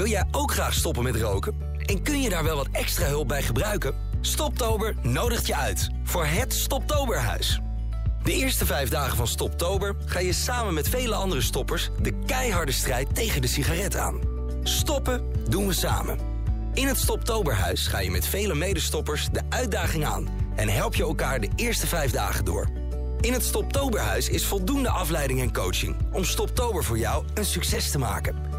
Wil jij ook graag stoppen met roken? En kun je daar wel wat extra hulp bij gebruiken? Stoptober nodigt je uit voor het Stoptoberhuis. De eerste vijf dagen van Stoptober ga je samen met vele andere stoppers... de keiharde strijd tegen de sigaret aan. Stoppen doen we samen. In het Stoptoberhuis ga je met vele medestoppers de uitdaging aan... en help je elkaar de eerste vijf dagen door. In het Stoptoberhuis is voldoende afleiding en coaching... om Stoptober voor jou een succes te maken.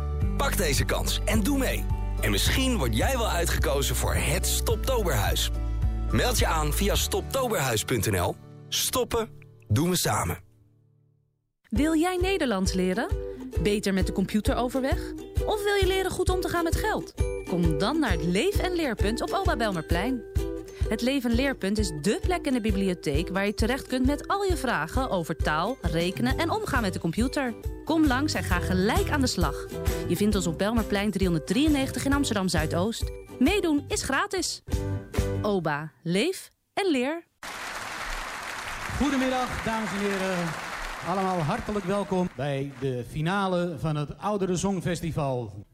Pak deze kans en doe mee. En misschien word jij wel uitgekozen voor het Stoptoberhuis. Meld je aan via stoptoberhuis.nl. Stoppen doen we samen. Wil jij Nederlands leren? Beter met de computer overweg? Of wil je leren goed om te gaan met geld? Kom dan naar het Leef- en Leerpunt op Oba Belmerplein. Het Leef- en Leerpunt is dé plek in de bibliotheek... waar je terecht kunt met al je vragen over taal, rekenen en omgaan met de computer. Kom langs en ga gelijk aan de slag. Je vindt ons op Belmerplein 393 in Amsterdam-Zuidoost. Meedoen is gratis. OBA. Leef en leer. Goedemiddag, dames en heren. Allemaal hartelijk welkom bij de finale van het Oudere Songfestival.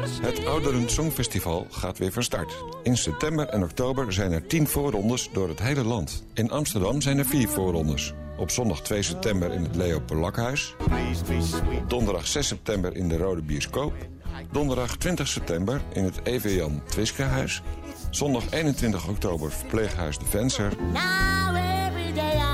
Het Ouderen Songfestival gaat weer van start. In september en oktober zijn er 10 voorrondes door het hele land. In Amsterdam zijn er 4 voorrondes. Op zondag 2 september in het Leo Polakhuis. Donderdag 6 september in de Rode Bioscoop. Donderdag 20 september in het EV Jan Twiskehuis. Zondag 21 oktober verpleeghuis De Venser.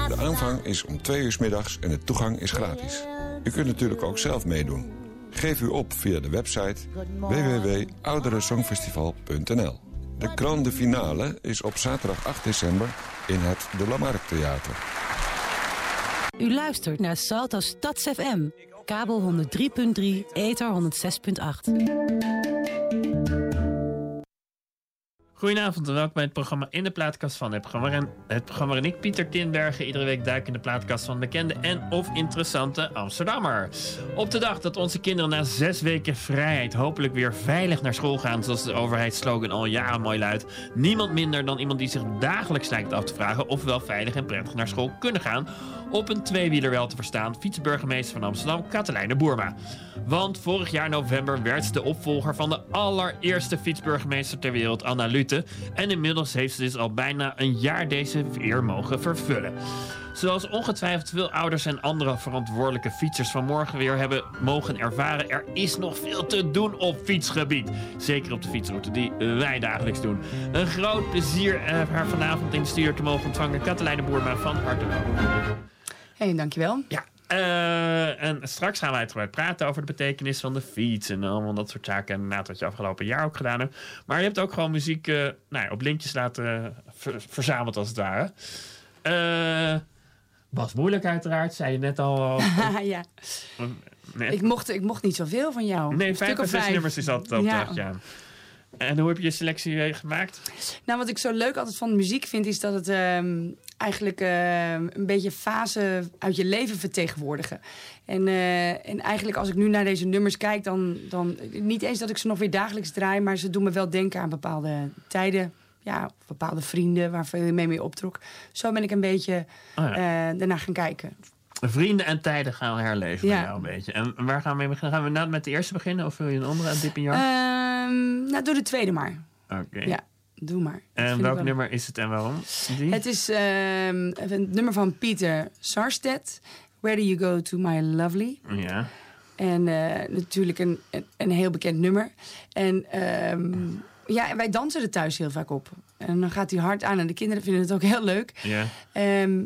De aanvang is om 2 uur middags en de toegang is gratis. U kunt natuurlijk ook zelf meedoen. Geef u op via de website www.ouderensongfestival.nl. De grande finale is op zaterdag 8 december in het De La Mark Theater. U luistert naar Salto Stads FM. Kabel 103.3, ether 106.8. Goedenavond en welkom bij het programma In de Plaatkast van het programma. waarin- Het programma waarin ik, Pieter Tinbergen, iedere week duik in de plaatkast van bekende en of interessante Amsterdammer. Op de dag dat onze kinderen na zes weken vrijheid hopelijk weer veilig naar school gaan, zoals de overheidsslogan al jaren mooi luidt, niemand minder dan iemand die zich dagelijks lijkt af te vragen of we wel veilig en prettig naar school kunnen gaan, op een tweewieler wel te verstaan, fietsburgemeester van Amsterdam, Katelijne Boerma. Want vorig jaar november werd de opvolger van de allereerste fietsburgemeester ter wereld, Anna Lute. En inmiddels heeft ze dus al bijna een jaar deze eer mogen vervullen. Zoals ongetwijfeld veel ouders en andere verantwoordelijke fietsers vanmorgen weer hebben mogen ervaren, er is nog veel te doen op fietsgebied. Zeker op de fietsroute die wij dagelijks doen. Een groot plezier eh, haar vanavond in de stuur te mogen ontvangen. Katelijne Boerma van harte welkom. Hé, hey, dankjewel. Ja. Eh, en straks gaan we uitgebreid praten over de betekenis van de fiets en allemaal dat soort zaken. En inderdaad wat je afgelopen jaar ook gedaan hebt. Maar je hebt ook gewoon muziek eh, nou ja, op lintjes laten ver- verzameld als het ware. Eh, was moeilijk uiteraard, zei je net al. ja, ik mocht, ik mocht niet zoveel van jou. nee Een vijf of zes vijf. nummers is altijd Ja. opdracht, ja. En hoe heb je je selectie eh, gemaakt? Nou, wat ik zo leuk altijd van muziek vind, is dat het ehm, eigenlijk ehm, een beetje fase uit je leven vertegenwoordigen. En, eh, en eigenlijk als ik nu naar deze nummers kijk, dan, dan niet eens dat ik ze nog weer dagelijks draai, maar ze doen me wel denken aan bepaalde tijden. Ja, bepaalde vrienden waar veel mee mee optrok. Zo ben ik een beetje Oh ja. eh, daarna gaan kijken. Vrienden en tijden gaan we herleven Ja. jou een beetje. En waar gaan we mee beginnen? Gaan we nou met de eerste beginnen of wil je een andere aan dip in jou? Ehm, nou, doe de tweede maar. Oké. Ja, doe maar. En welk wel- nummer is het en waarom? Die? Het is ehm, een nummer van Pieter Sarstedt. Where do you go to my lovely? Ja. En eh, natuurlijk een, een, een heel bekend nummer. En ehm, ja, wij dansen er thuis heel vaak op. En dan gaat hij hard aan en de kinderen vinden het ook heel leuk. Ja. Ehm,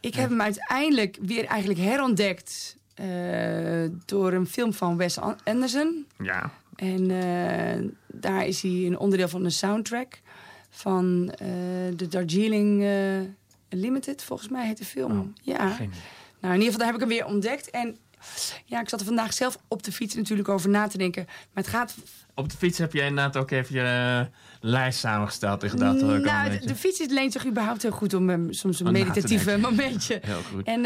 ik heb hem uiteindelijk weer eigenlijk herontdekt... eh, door een film van Wes Anderson. Ja. En eh, daar is hij een onderdeel van de soundtrack van eh, de Darjeeling eh, Limited, volgens mij heet de film. ja. Oh, Geen idee. Nou, in ieder geval, daar heb ik hem weer ontdekt. En ja, ik zat er vandaag zelf op de fiets natuurlijk over na te denken. Maar het gaat. Op de fiets heb jij inderdaad ook even je lijst samengesteld in gedachten. al nou, de, de fiets leent zich überhaupt heel goed om um, soms een meditatieve momentje. Heel goed. En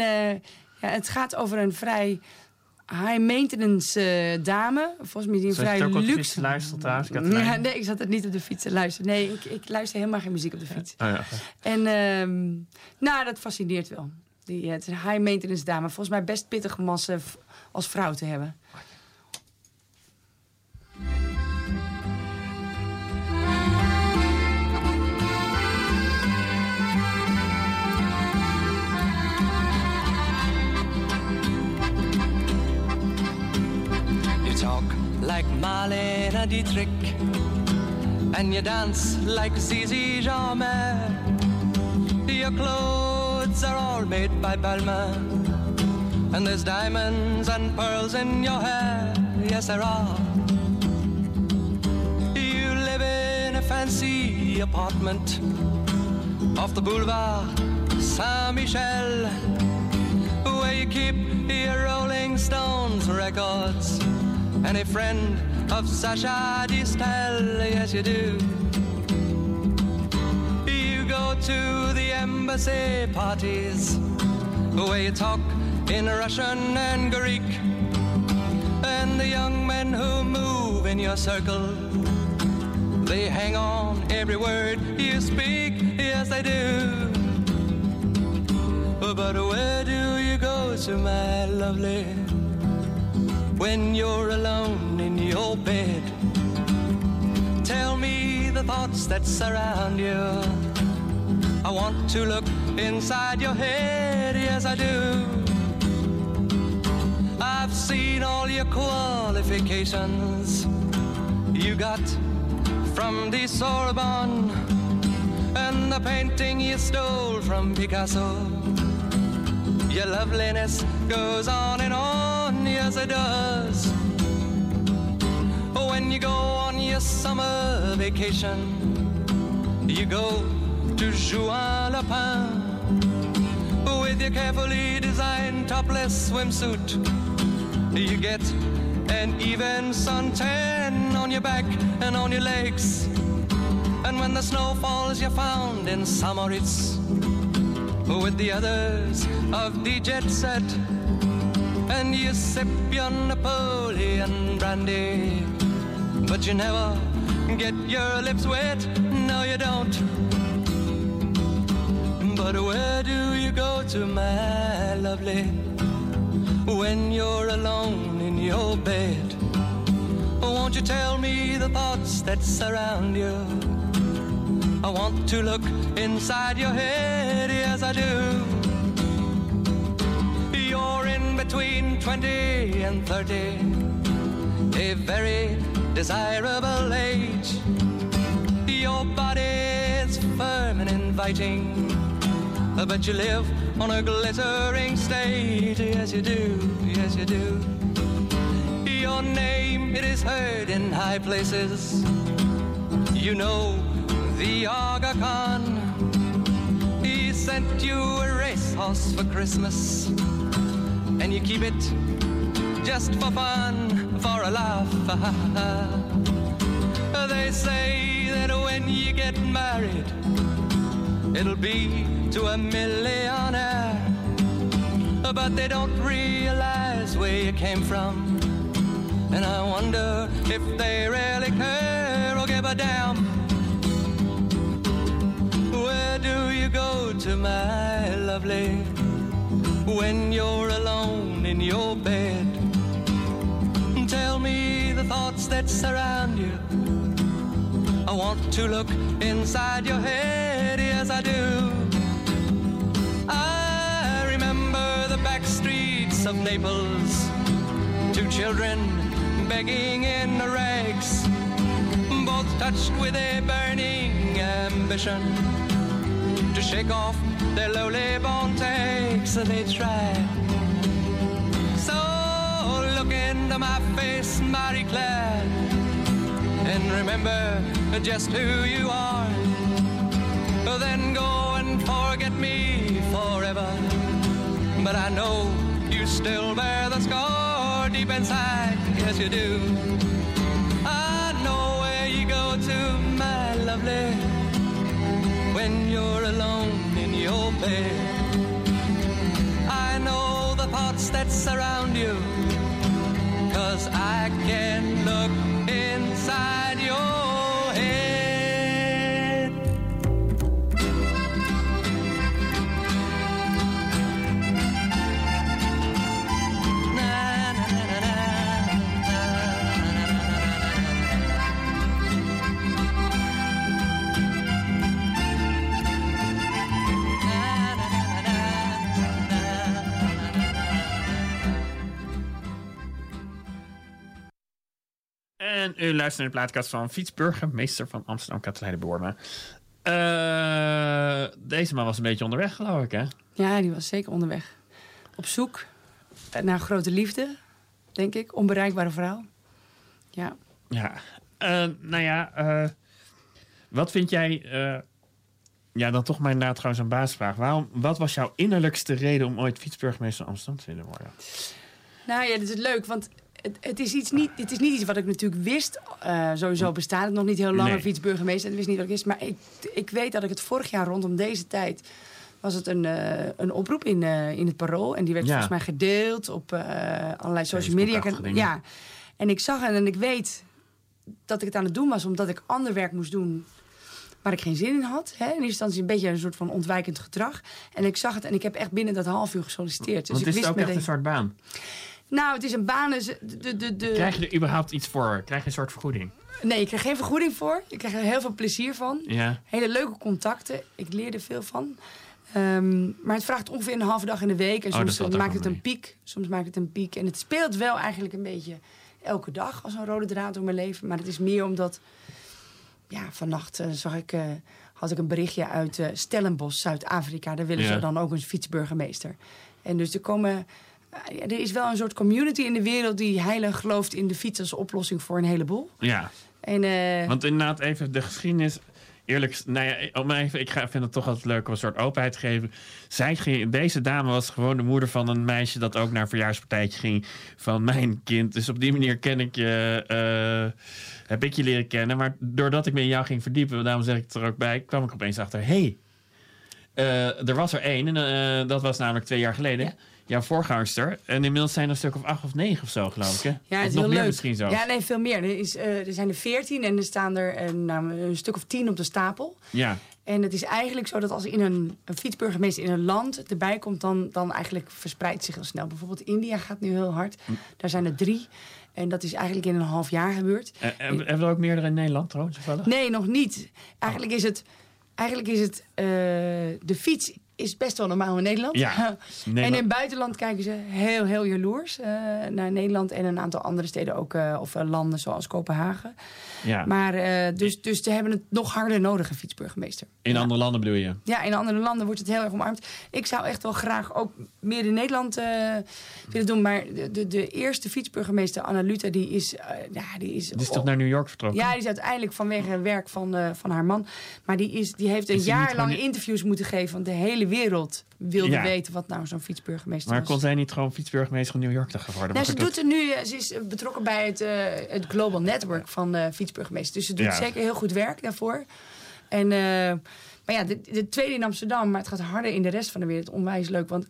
ja, het gaat over een vrij high maintenance eh, dame. Volgens mij die een vrij luxe. trouwens? Ja, nee, ik zat er niet op de fiets te luisteren. Nee, ik, ik luister helemaal geen muziek op de fiets. Oh, ja. En ehm, nou, dat fascineert wel. Die, eh, het is een high maintenance dame. Volgens mij best pittig om als, eh, als vrouw te hebben. Like Marlene Dietrich, and you dance like Zizi Jamais. Your clothes are all made by Balmain, and there's diamonds and pearls in your hair. Yes, there are. You live in a fancy apartment off the boulevard Saint Michel, where you keep your Rolling Stones records and a friend of Sasha Distel. Yes, you do. You go to the embassy parties where you talk in Russian and Greek, and the young men who move in your circle. They hang on every word you speak, yes, they do. But where do you go to, my lovely, when you're alone in your bed? Tell me the thoughts that surround you. I want to look inside your head, yes, I do. I've seen all your qualifications you got from the Sorbonne and the painting you stole from Picasso. Your loveliness goes on and on, yes it does. When you go on your summer vacation, you go to Juan Lapin with your carefully designed topless swimsuit. You get an even suntan on your back and on your legs. And when the snow falls, you're found in Samoritz with the others of the jet set. And you sip your Napoleon brandy, but you never get your lips wet. No, you don't. But where do you go to, my lovely, when you're alone in your bed? Won't you tell me the thoughts that surround you? I want to look inside your head, yes, I do. Between 20 and 30, a very desirable age. Your body is firm and inviting, but you live on a glittering stage, yes, you do, yes, you do. Your name, it is heard in high places. You know the Aga Khan. He sent you a racehorse for Christmas, and you keep it just for fun, for a laugh. they say that when you get married, it'll be to a millionaire, but they don't realize where you came from. And I wonder if they really care or give a damn. Where do you go to, my lovely, when you're alone in your bed? Tell me the thoughts that surround you. I want to look inside your head, yes, I do. I remember the back streets of Naples, two children begging in the rags, both touched with a burning ambition shake off their lowly born takes. They try. So look into my face, Marie Claire, and remember just who you are. Then go and forget me forever. But I know you still bear the scar deep inside. Yes, you do. When you're alone in your bed. I know the thoughts that surround you, cause I can look En u luistert naar de plaatkast van fietsburgemeester van Amsterdam, Katelijne Boorma. Eh, deze man was een beetje onderweg, geloof ik, hè? Ja, die was zeker onderweg. Op zoek naar grote liefde, denk ik. Onbereikbare vrouw. Ja. Ja. Eh, nou ja, eh, wat vind jij... ja, dan toch maar inderdaad gewoon zo'n baasvraag. Waarom, wat was jouw innerlijkste reden om ooit fietsburgemeester van Amsterdam te willen worden? Nou ja, dit is leuk, want het, het, is, iets niet, het is niet iets wat ik natuurlijk wist. Eh, sowieso bestaat het nog niet heel lang, Nee. een fietsburgemeester. Ik wist niet wat ik wist. Maar ik, ik weet dat ik het vorig jaar rondom deze tijd... was het een, eh, een oproep in, eh, in het Parool. En die werd Ja. volgens mij gedeeld op allerlei social media. Ja. En ik zag het en ik weet dat ik het aan het doen was... omdat ik ander werk moest doen waar ik geen zin in had. Hè? In eerste instantie een beetje een soort van ontwijkend gedrag. En ik zag het en ik heb echt binnen dat half uur gesolliciteerd. Dus Want ik is wist het ook echt een soort baan? Nou, het is een baan. dus De, de, de. Krijg je er überhaupt iets voor? Krijg je een soort vergoeding? Nee, ik kreeg geen vergoeding voor. Ik kreeg er heel veel plezier van. Ja. Hele leuke contacten. Ik leerde veel van. Ehm, maar het vraagt ongeveer een halve dag in de week. En Oh, soms maakt het een piek. Soms maakt het een piek. En het speelt wel eigenlijk een beetje elke dag als een rode draad door mijn leven. Maar het is meer omdat... Ja, vannacht eh, zag ik, eh, had ik een berichtje uit eh, Stellenbosch, Zuid-Afrika. Daar willen Ja. ze dan ook een fietsburgemeester. En dus er komen... er is wel een soort community in de wereld die heilig gelooft in de fiets als oplossing voor een heleboel. Ja. En, eh, Want inderdaad, even de geschiedenis. Eerlijk, nou ja, om even, ik ga, vind het toch altijd leuk om een soort openheid te geven. Zij ging, deze dame was gewoon de moeder van een meisje dat ook naar een verjaarspartijtje ging van mijn kind. Dus op die manier ken ik je, eh, heb ik je leren kennen. Maar doordat ik me in jou ging verdiepen, daarom zeg ik het er ook bij, kwam ik opeens achter, hé, hey, eh, er was er één en dat was namelijk twee jaar geleden. Jouw voorgangster. En inmiddels zijn er een stuk of acht of negen of zo, geloof ik. Hè? Ja, het is nog heel meer leuk. misschien zo. Ja, nee, veel meer. Er, is, eh, er zijn er veertien en er staan er eh, nou, een stuk of tien op de stapel. ja. En het is eigenlijk zo dat als in een, een fietsburgemeester in een land erbij komt, dan, dan eigenlijk verspreidt zich heel snel. Bijvoorbeeld India gaat nu heel hard. Hm. Daar zijn er drie. En dat is eigenlijk in een half jaar gebeurd. Eh, hebben hebben we er ook meerdere in Nederland trouwens? Toevallig? Nee, nog niet. Eigenlijk is het, eigenlijk is het de fiets is best wel normaal in Nederland. Ja, en in het buitenland kijken ze heel, heel jaloers eh, naar Nederland en een aantal andere steden ook, eh, of eh, landen zoals Kopenhagen. Ja. Maar eh, dus, dus ze hebben het nog harder nodig, een fietsburgemeester. In andere landen bedoel je? Ja, in andere landen wordt het heel erg omarmd. Ik zou echt wel graag ook meer in Nederland eh, willen doen. Maar de, de, de eerste fietsburgemeester, Anna Luther, die is... eh, ja, die is, Die is toch naar New York vertrokken? ja, die is uiteindelijk vanwege het werk van, van haar man. Maar die, is, die heeft een Is jaar lang interviews moeten geven. Want de hele wereld wilde Ja. weten wat nou zo'n fietsburgemeester Maar was. kon zij niet gewoon fietsburgemeester van New York te geworden? Nou, ze doet er nu, eh, ze is eh, betrokken bij het, eh, het Global Network van fietsburgemeesters. Dus ze doet Ja. zeker heel goed werk daarvoor. En, maar ja, de, de tweede in Amsterdam, maar het gaat harder in de rest van de wereld. Onwijs leuk, want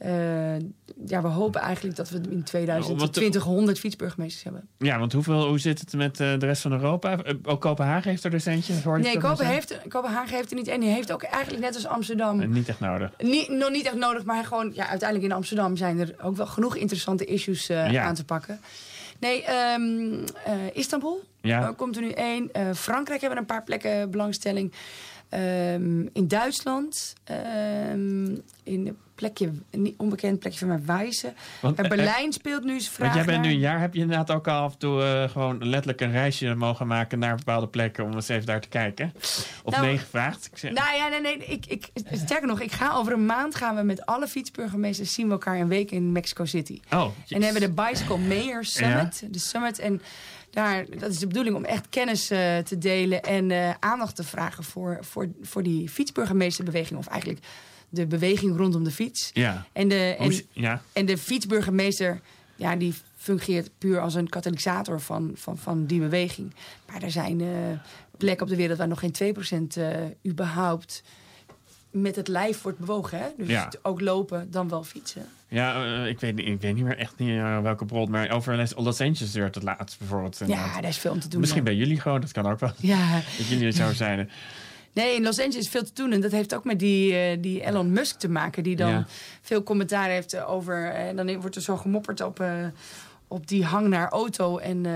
eh, ja, we hopen eigenlijk dat we in 2020 100 fietsburgemeesters hebben. Ja, want hoeveel, hoe zit het met eh, de rest van Europa? Eh, ook Kopenhagen heeft er ik Nee, Kopenhagen heeft, Kopenhagen heeft er niet één. Die heeft ook eigenlijk net als Amsterdam... Niet echt nodig. Niet, nog niet echt nodig, maar gewoon ja, uiteindelijk in Amsterdam zijn er ook wel genoeg interessante issues Ja. aan te pakken. Nee, ehm, eh, Istanbul Ja. komt er nu één. Frankrijk hebben een paar plekken belangstelling. Ehm, in Duitsland, ehm, in een plekje, een niet onbekend plekje van mij, Wijze. Want, En eh, Berlijn speelt nu eens vraag Want jij bent nu een jaar, heb je inderdaad ook al af en toe eh, gewoon letterlijk een reisje mogen maken naar bepaalde plekken om eens even daar te kijken? Of Nou, nee gevraagd? Ik zeg, Nou ja, nee, nee. Ik, ik, sterker nog, ik ga over een maand gaan we met alle fietsburgemeesters zien we elkaar een week in Mexico City. oh, En hebben we de Bicycle Mayor Summit. Ja. De Summit. En daar, dat is de bedoeling om echt kennis eh, te delen en eh, aandacht te vragen voor, voor, voor die fietsburgemeesterbeweging. Of eigenlijk de beweging rondom de fiets. Ja. En de, en, zi- ja. en de fietsburgemeester, ja, die fungeert puur als een katalysator van, van, van die beweging. Maar er zijn eh, plekken op de wereld waar nog geen 2% eh überhaupt met het lijf wordt bewogen. Hè? Dus Ja. ook lopen, dan wel fietsen. Ja, eh, ik, weet, niet- ik weet niet meer echt niet eh, welke bron, maar over Los- Los Angeles werd het laatst bijvoorbeeld. Ja, daar is veel om te doen. Misschien bij jullie gewoon, dat kan ook wel. Ja, Dat jullie het zo zijn. Nee, in Los Angeles is veel te doen. En dat heeft ook met die, eh, die Elon Musk te maken. Die dan Ja. veel commentaar heeft over... En dan wordt er zo gemopperd op, op die hang naar auto. En,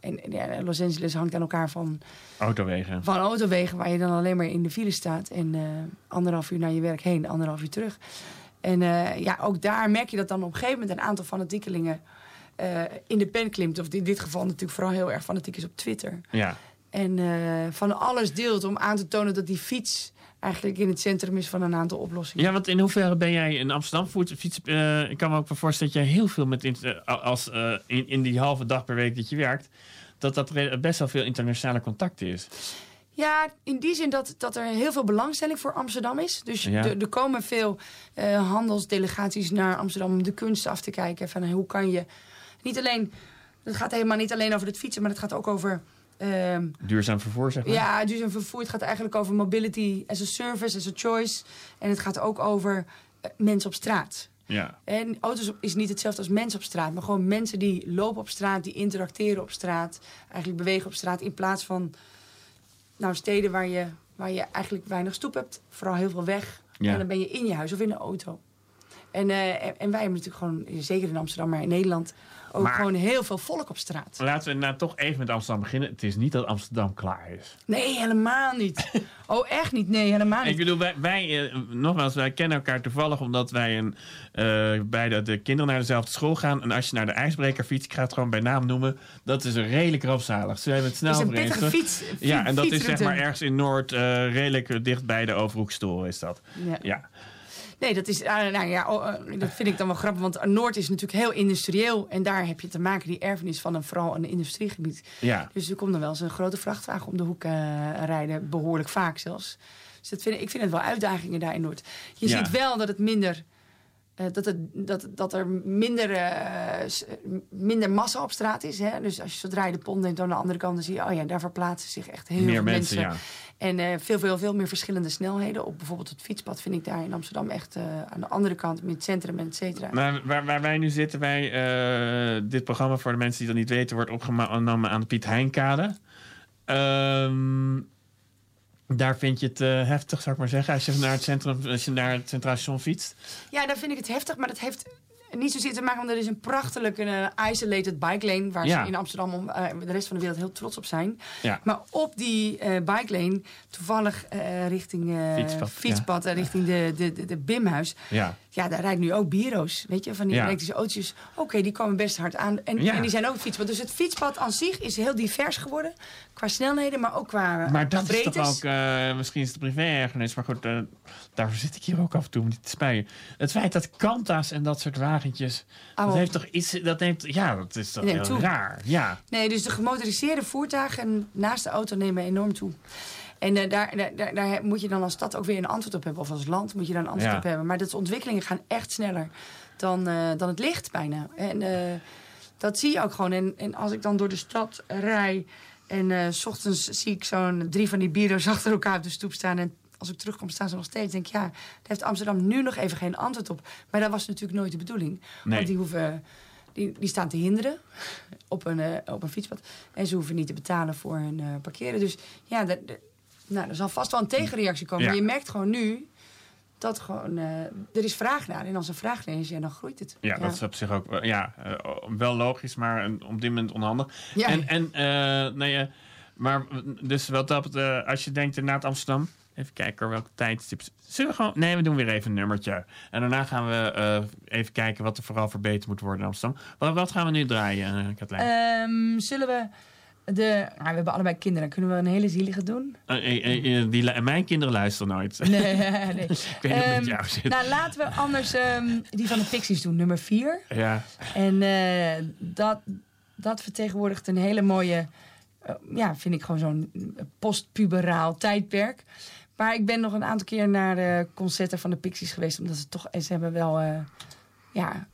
en ja, Los Angeles hangt aan elkaar van, Autowegen. van autowegen... waar je dan alleen maar in de file staat. En anderhalf uur naar je werk heen, anderhalf uur terug. En eh, ja, ook daar merk je dat dan op een gegeven moment... een aantal fanatiekelingen eh, in de pen klimt. Of in dit geval natuurlijk vooral heel erg fanatiek is op Twitter. Ja. En eh, van alles deelt om aan te tonen dat die fiets eigenlijk in het centrum is van een aantal oplossingen. Ja, want in hoeverre ben jij in Amsterdam fiets? ik kan me ook voorstellen dat jij heel veel met in- als in, in die halve dag per week dat je werkt, dat dat best wel veel internationale contact is. Ja, in die zin dat, dat er heel veel belangstelling voor Amsterdam is. Dus Ja. er, er komen veel eh, handelsdelegaties naar Amsterdam om de kunst af te kijken. Van hoe kan je niet alleen. Het gaat helemaal niet alleen over het fietsen, maar het gaat ook over. ehm, Duurzaam vervoer, zeg maar. ja, duurzaam vervoer. Het gaat eigenlijk over mobility as a service, as a choice. En het gaat ook over eh, mensen op straat. Ja. En auto's is niet hetzelfde als mensen op straat. Maar gewoon mensen die lopen op straat, die interacteren op straat. Eigenlijk bewegen op straat. In plaats van nou, steden waar je, waar je eigenlijk weinig stoep hebt. Vooral heel veel weg. Ja. En dan ben je in je huis of in de auto. En, eh, en, en wij hebben natuurlijk gewoon, zeker in Amsterdam, maar in Nederland... ook Maar- gewoon heel veel volk op straat. Laten we nou toch even met Amsterdam beginnen. Het is niet dat Amsterdam klaar is. Nee, helemaal niet. Oh, echt niet? Nee, helemaal Ik niet. bedoel, wij, wij eh, nogmaals, wij kennen elkaar toevallig omdat wij een, eh, bij de, de kinderen naar dezelfde school gaan. En als je naar de ijsbreker fietst, ik ga het gewoon bij naam noemen, dat is een redelijk rampzalig. Ze hebben het snel Het is een pittige fiets. Ja, en dat is zeg maar ergens in Noord, eh, redelijk dicht bij de Overhoekstoren is dat. Ja. Ja. Nee, dat is, ah, nou ja, oh, eh, dat vind ik dan wel grappig. Want Noord is natuurlijk heel industrieel. En daar heb je te maken, die erfenis van een, vooral een industriegebied. Ja. Dus er komt dan wel eens een grote vrachtwagen om de hoek eh, rijden. Behoorlijk vaak zelfs. Dus dat vind ik, ik vind het wel uitdagingen daar in Noord. Je Ja. ziet wel dat het minder... eh, dat, het, dat, dat er minder, eh, s- minder massa op straat is. Hè? Dus als je zodra je de pont neemt aan de andere kant... dan zie je, oh ja, daar verplaatsen zich echt heel Meer veel mensen, mensen. ja. En eh, veel, veel, veel meer verschillende snelheden. Op bijvoorbeeld het fietspad vind ik daar in Amsterdam echt eh, aan de andere kant... met het centrum en et cetera. Maar waar, waar wij nu zitten, wij, eh, dit programma voor de mensen die dat niet weten, wordt opgenomen aan de Piet Heinkade. Ehm, daar vind je het eh, heftig, zou ik maar zeggen, als je naar het centrum, als je naar het Centraal Station fietst. Ja, dan vind ik het heftig, maar dat heeft niet zozeer te maken... want er is een prachtige eh, isolated bike lane... waar Ja. ze in Amsterdam om eh, de rest van de wereld heel trots op zijn. Ja. Maar op die eh bike lane, toevallig richting Fietspad, fietspad en richting de, de, de, de Bimhuis... Ja. Ja, daar rijdt nu ook Biro's, weet je, van die Ja. elektrische autootjes. Oké, die komen best hard aan. En, Ja. en die zijn ook fietspad. Dus het fietspad aan zich is heel divers geworden. Qua snelheden, maar ook qua Maar dat is toch ook, eh, misschien is het privé-ergernis, maar goed, eh, daarvoor zit ik hier ook af en toe om niet te spijen. Het feit dat Kanta's en dat soort wagentjes, dat heeft toch iets, dat neemt, ja, dat is toch Neemt heel toe. raar. Ja. Nee, dus de gemotoriseerde voertuigen naast de auto nemen enorm toe. En eh, daar, daar, daar, moet je dan als stad ook weer een antwoord op hebben. Of als land moet je daar een antwoord Ja. op hebben. Maar dat ontwikkelingen gaan echt sneller dan, eh, dan het licht bijna. En eh, dat zie je ook gewoon. En, en als ik dan door de stad rij... en s ochtends zie ik zo'n drie van die bureaus achter elkaar op de stoep staan... en als ik terugkom staan ze nog steeds. denk ik, ja, daar heeft Amsterdam nu nog even geen antwoord op. Maar dat was natuurlijk nooit de bedoeling. Nee. Want die hoeven... Die, die staan te hinderen op een, op een fietspad. En ze hoeven niet te betalen voor hun parkeren. Dus ja, de, de- nou, er zal vast wel een tegenreactie komen. Ja. Maar je merkt gewoon nu dat gewoon, eh, er is vraag naar. En als er vraag naar is, ja, dan groeit het. Ja, dat is op zich ook wel- ja, eh, wel logisch, maar een- op dit moment onhandig. Ja. En, en eh, nee, eh, maar dus wat dat betreft, als je denkt inderdaad Amsterdam, even kijken welke tijdstips. Zullen we gewoon, nee, we doen weer even een nummertje. En daarna gaan we eh, even kijken wat er vooral verbeterd moet worden in Amsterdam. Wat, wat gaan we nu draaien, Katlijn? Ehm, zullen we de... ah, we hebben allebei kinderen. Kunnen we een hele zielige doen? Eh, eh, eh, die, mijn kinderen luisteren nooit. Nee, nee. Ik weet Ehm, met jou zit. nou, laten we anders ehm, die van de Pixies doen, nummer vier. ja. En dat, dat vertegenwoordigt een hele mooie, ja, vind ik gewoon zo'n postpuberaal tijdperk. Maar ik ben nog een aantal keer naar de concerten van de Pixies geweest, omdat ze toch, en ze hebben wel, ja,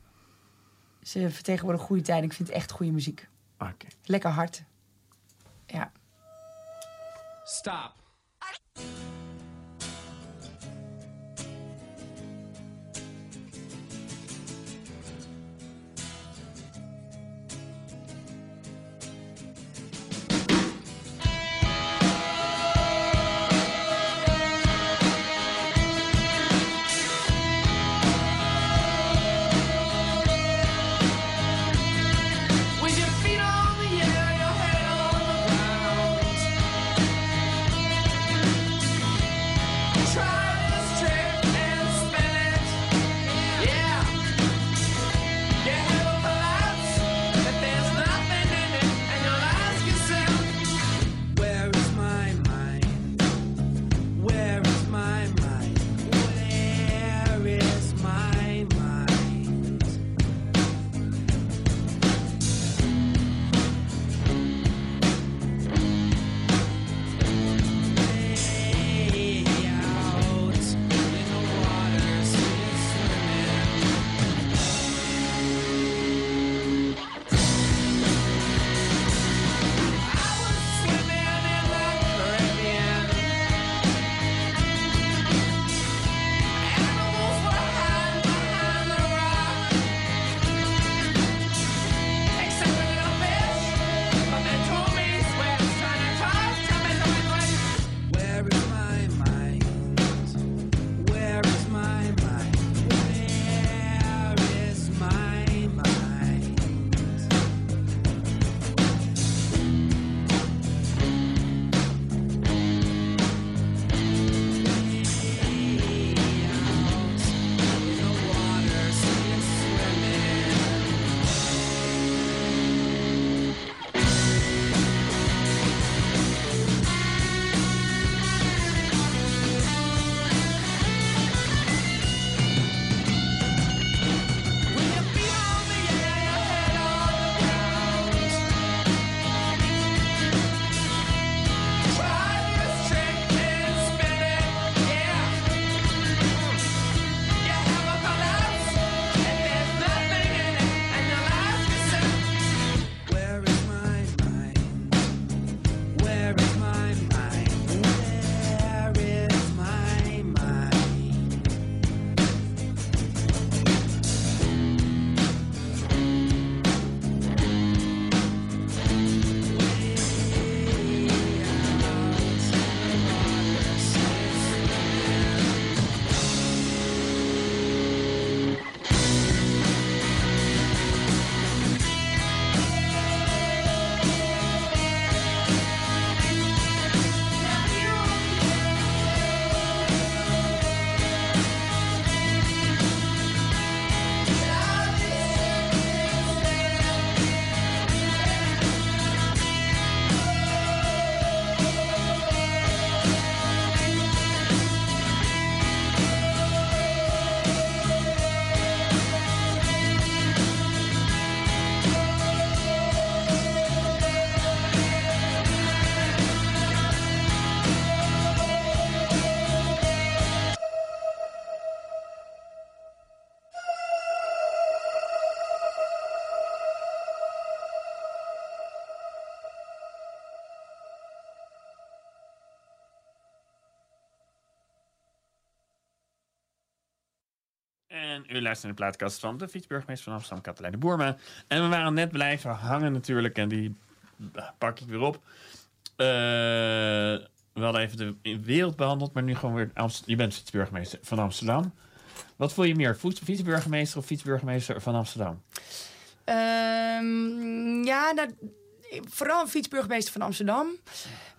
ze vertegenwoordigen goede tijden. Ik vind het echt goede muziek. Oké. Lekker hard. Ja. Stop. En u luistert naar de plaatkast van de fietsburgemeester van Amsterdam, Katelijne Boerma. En we waren net blijven hangen natuurlijk. En die pak ik weer op. Eh, we hadden even de wereld behandeld, maar nu gewoon weer... Je bent fietsburgemeester van Amsterdam. Wat voel je meer, fiets- fietsburgemeester of fietsburgemeester van Amsterdam? Ehm, ja, nou, vooral een fietsburgemeester van Amsterdam.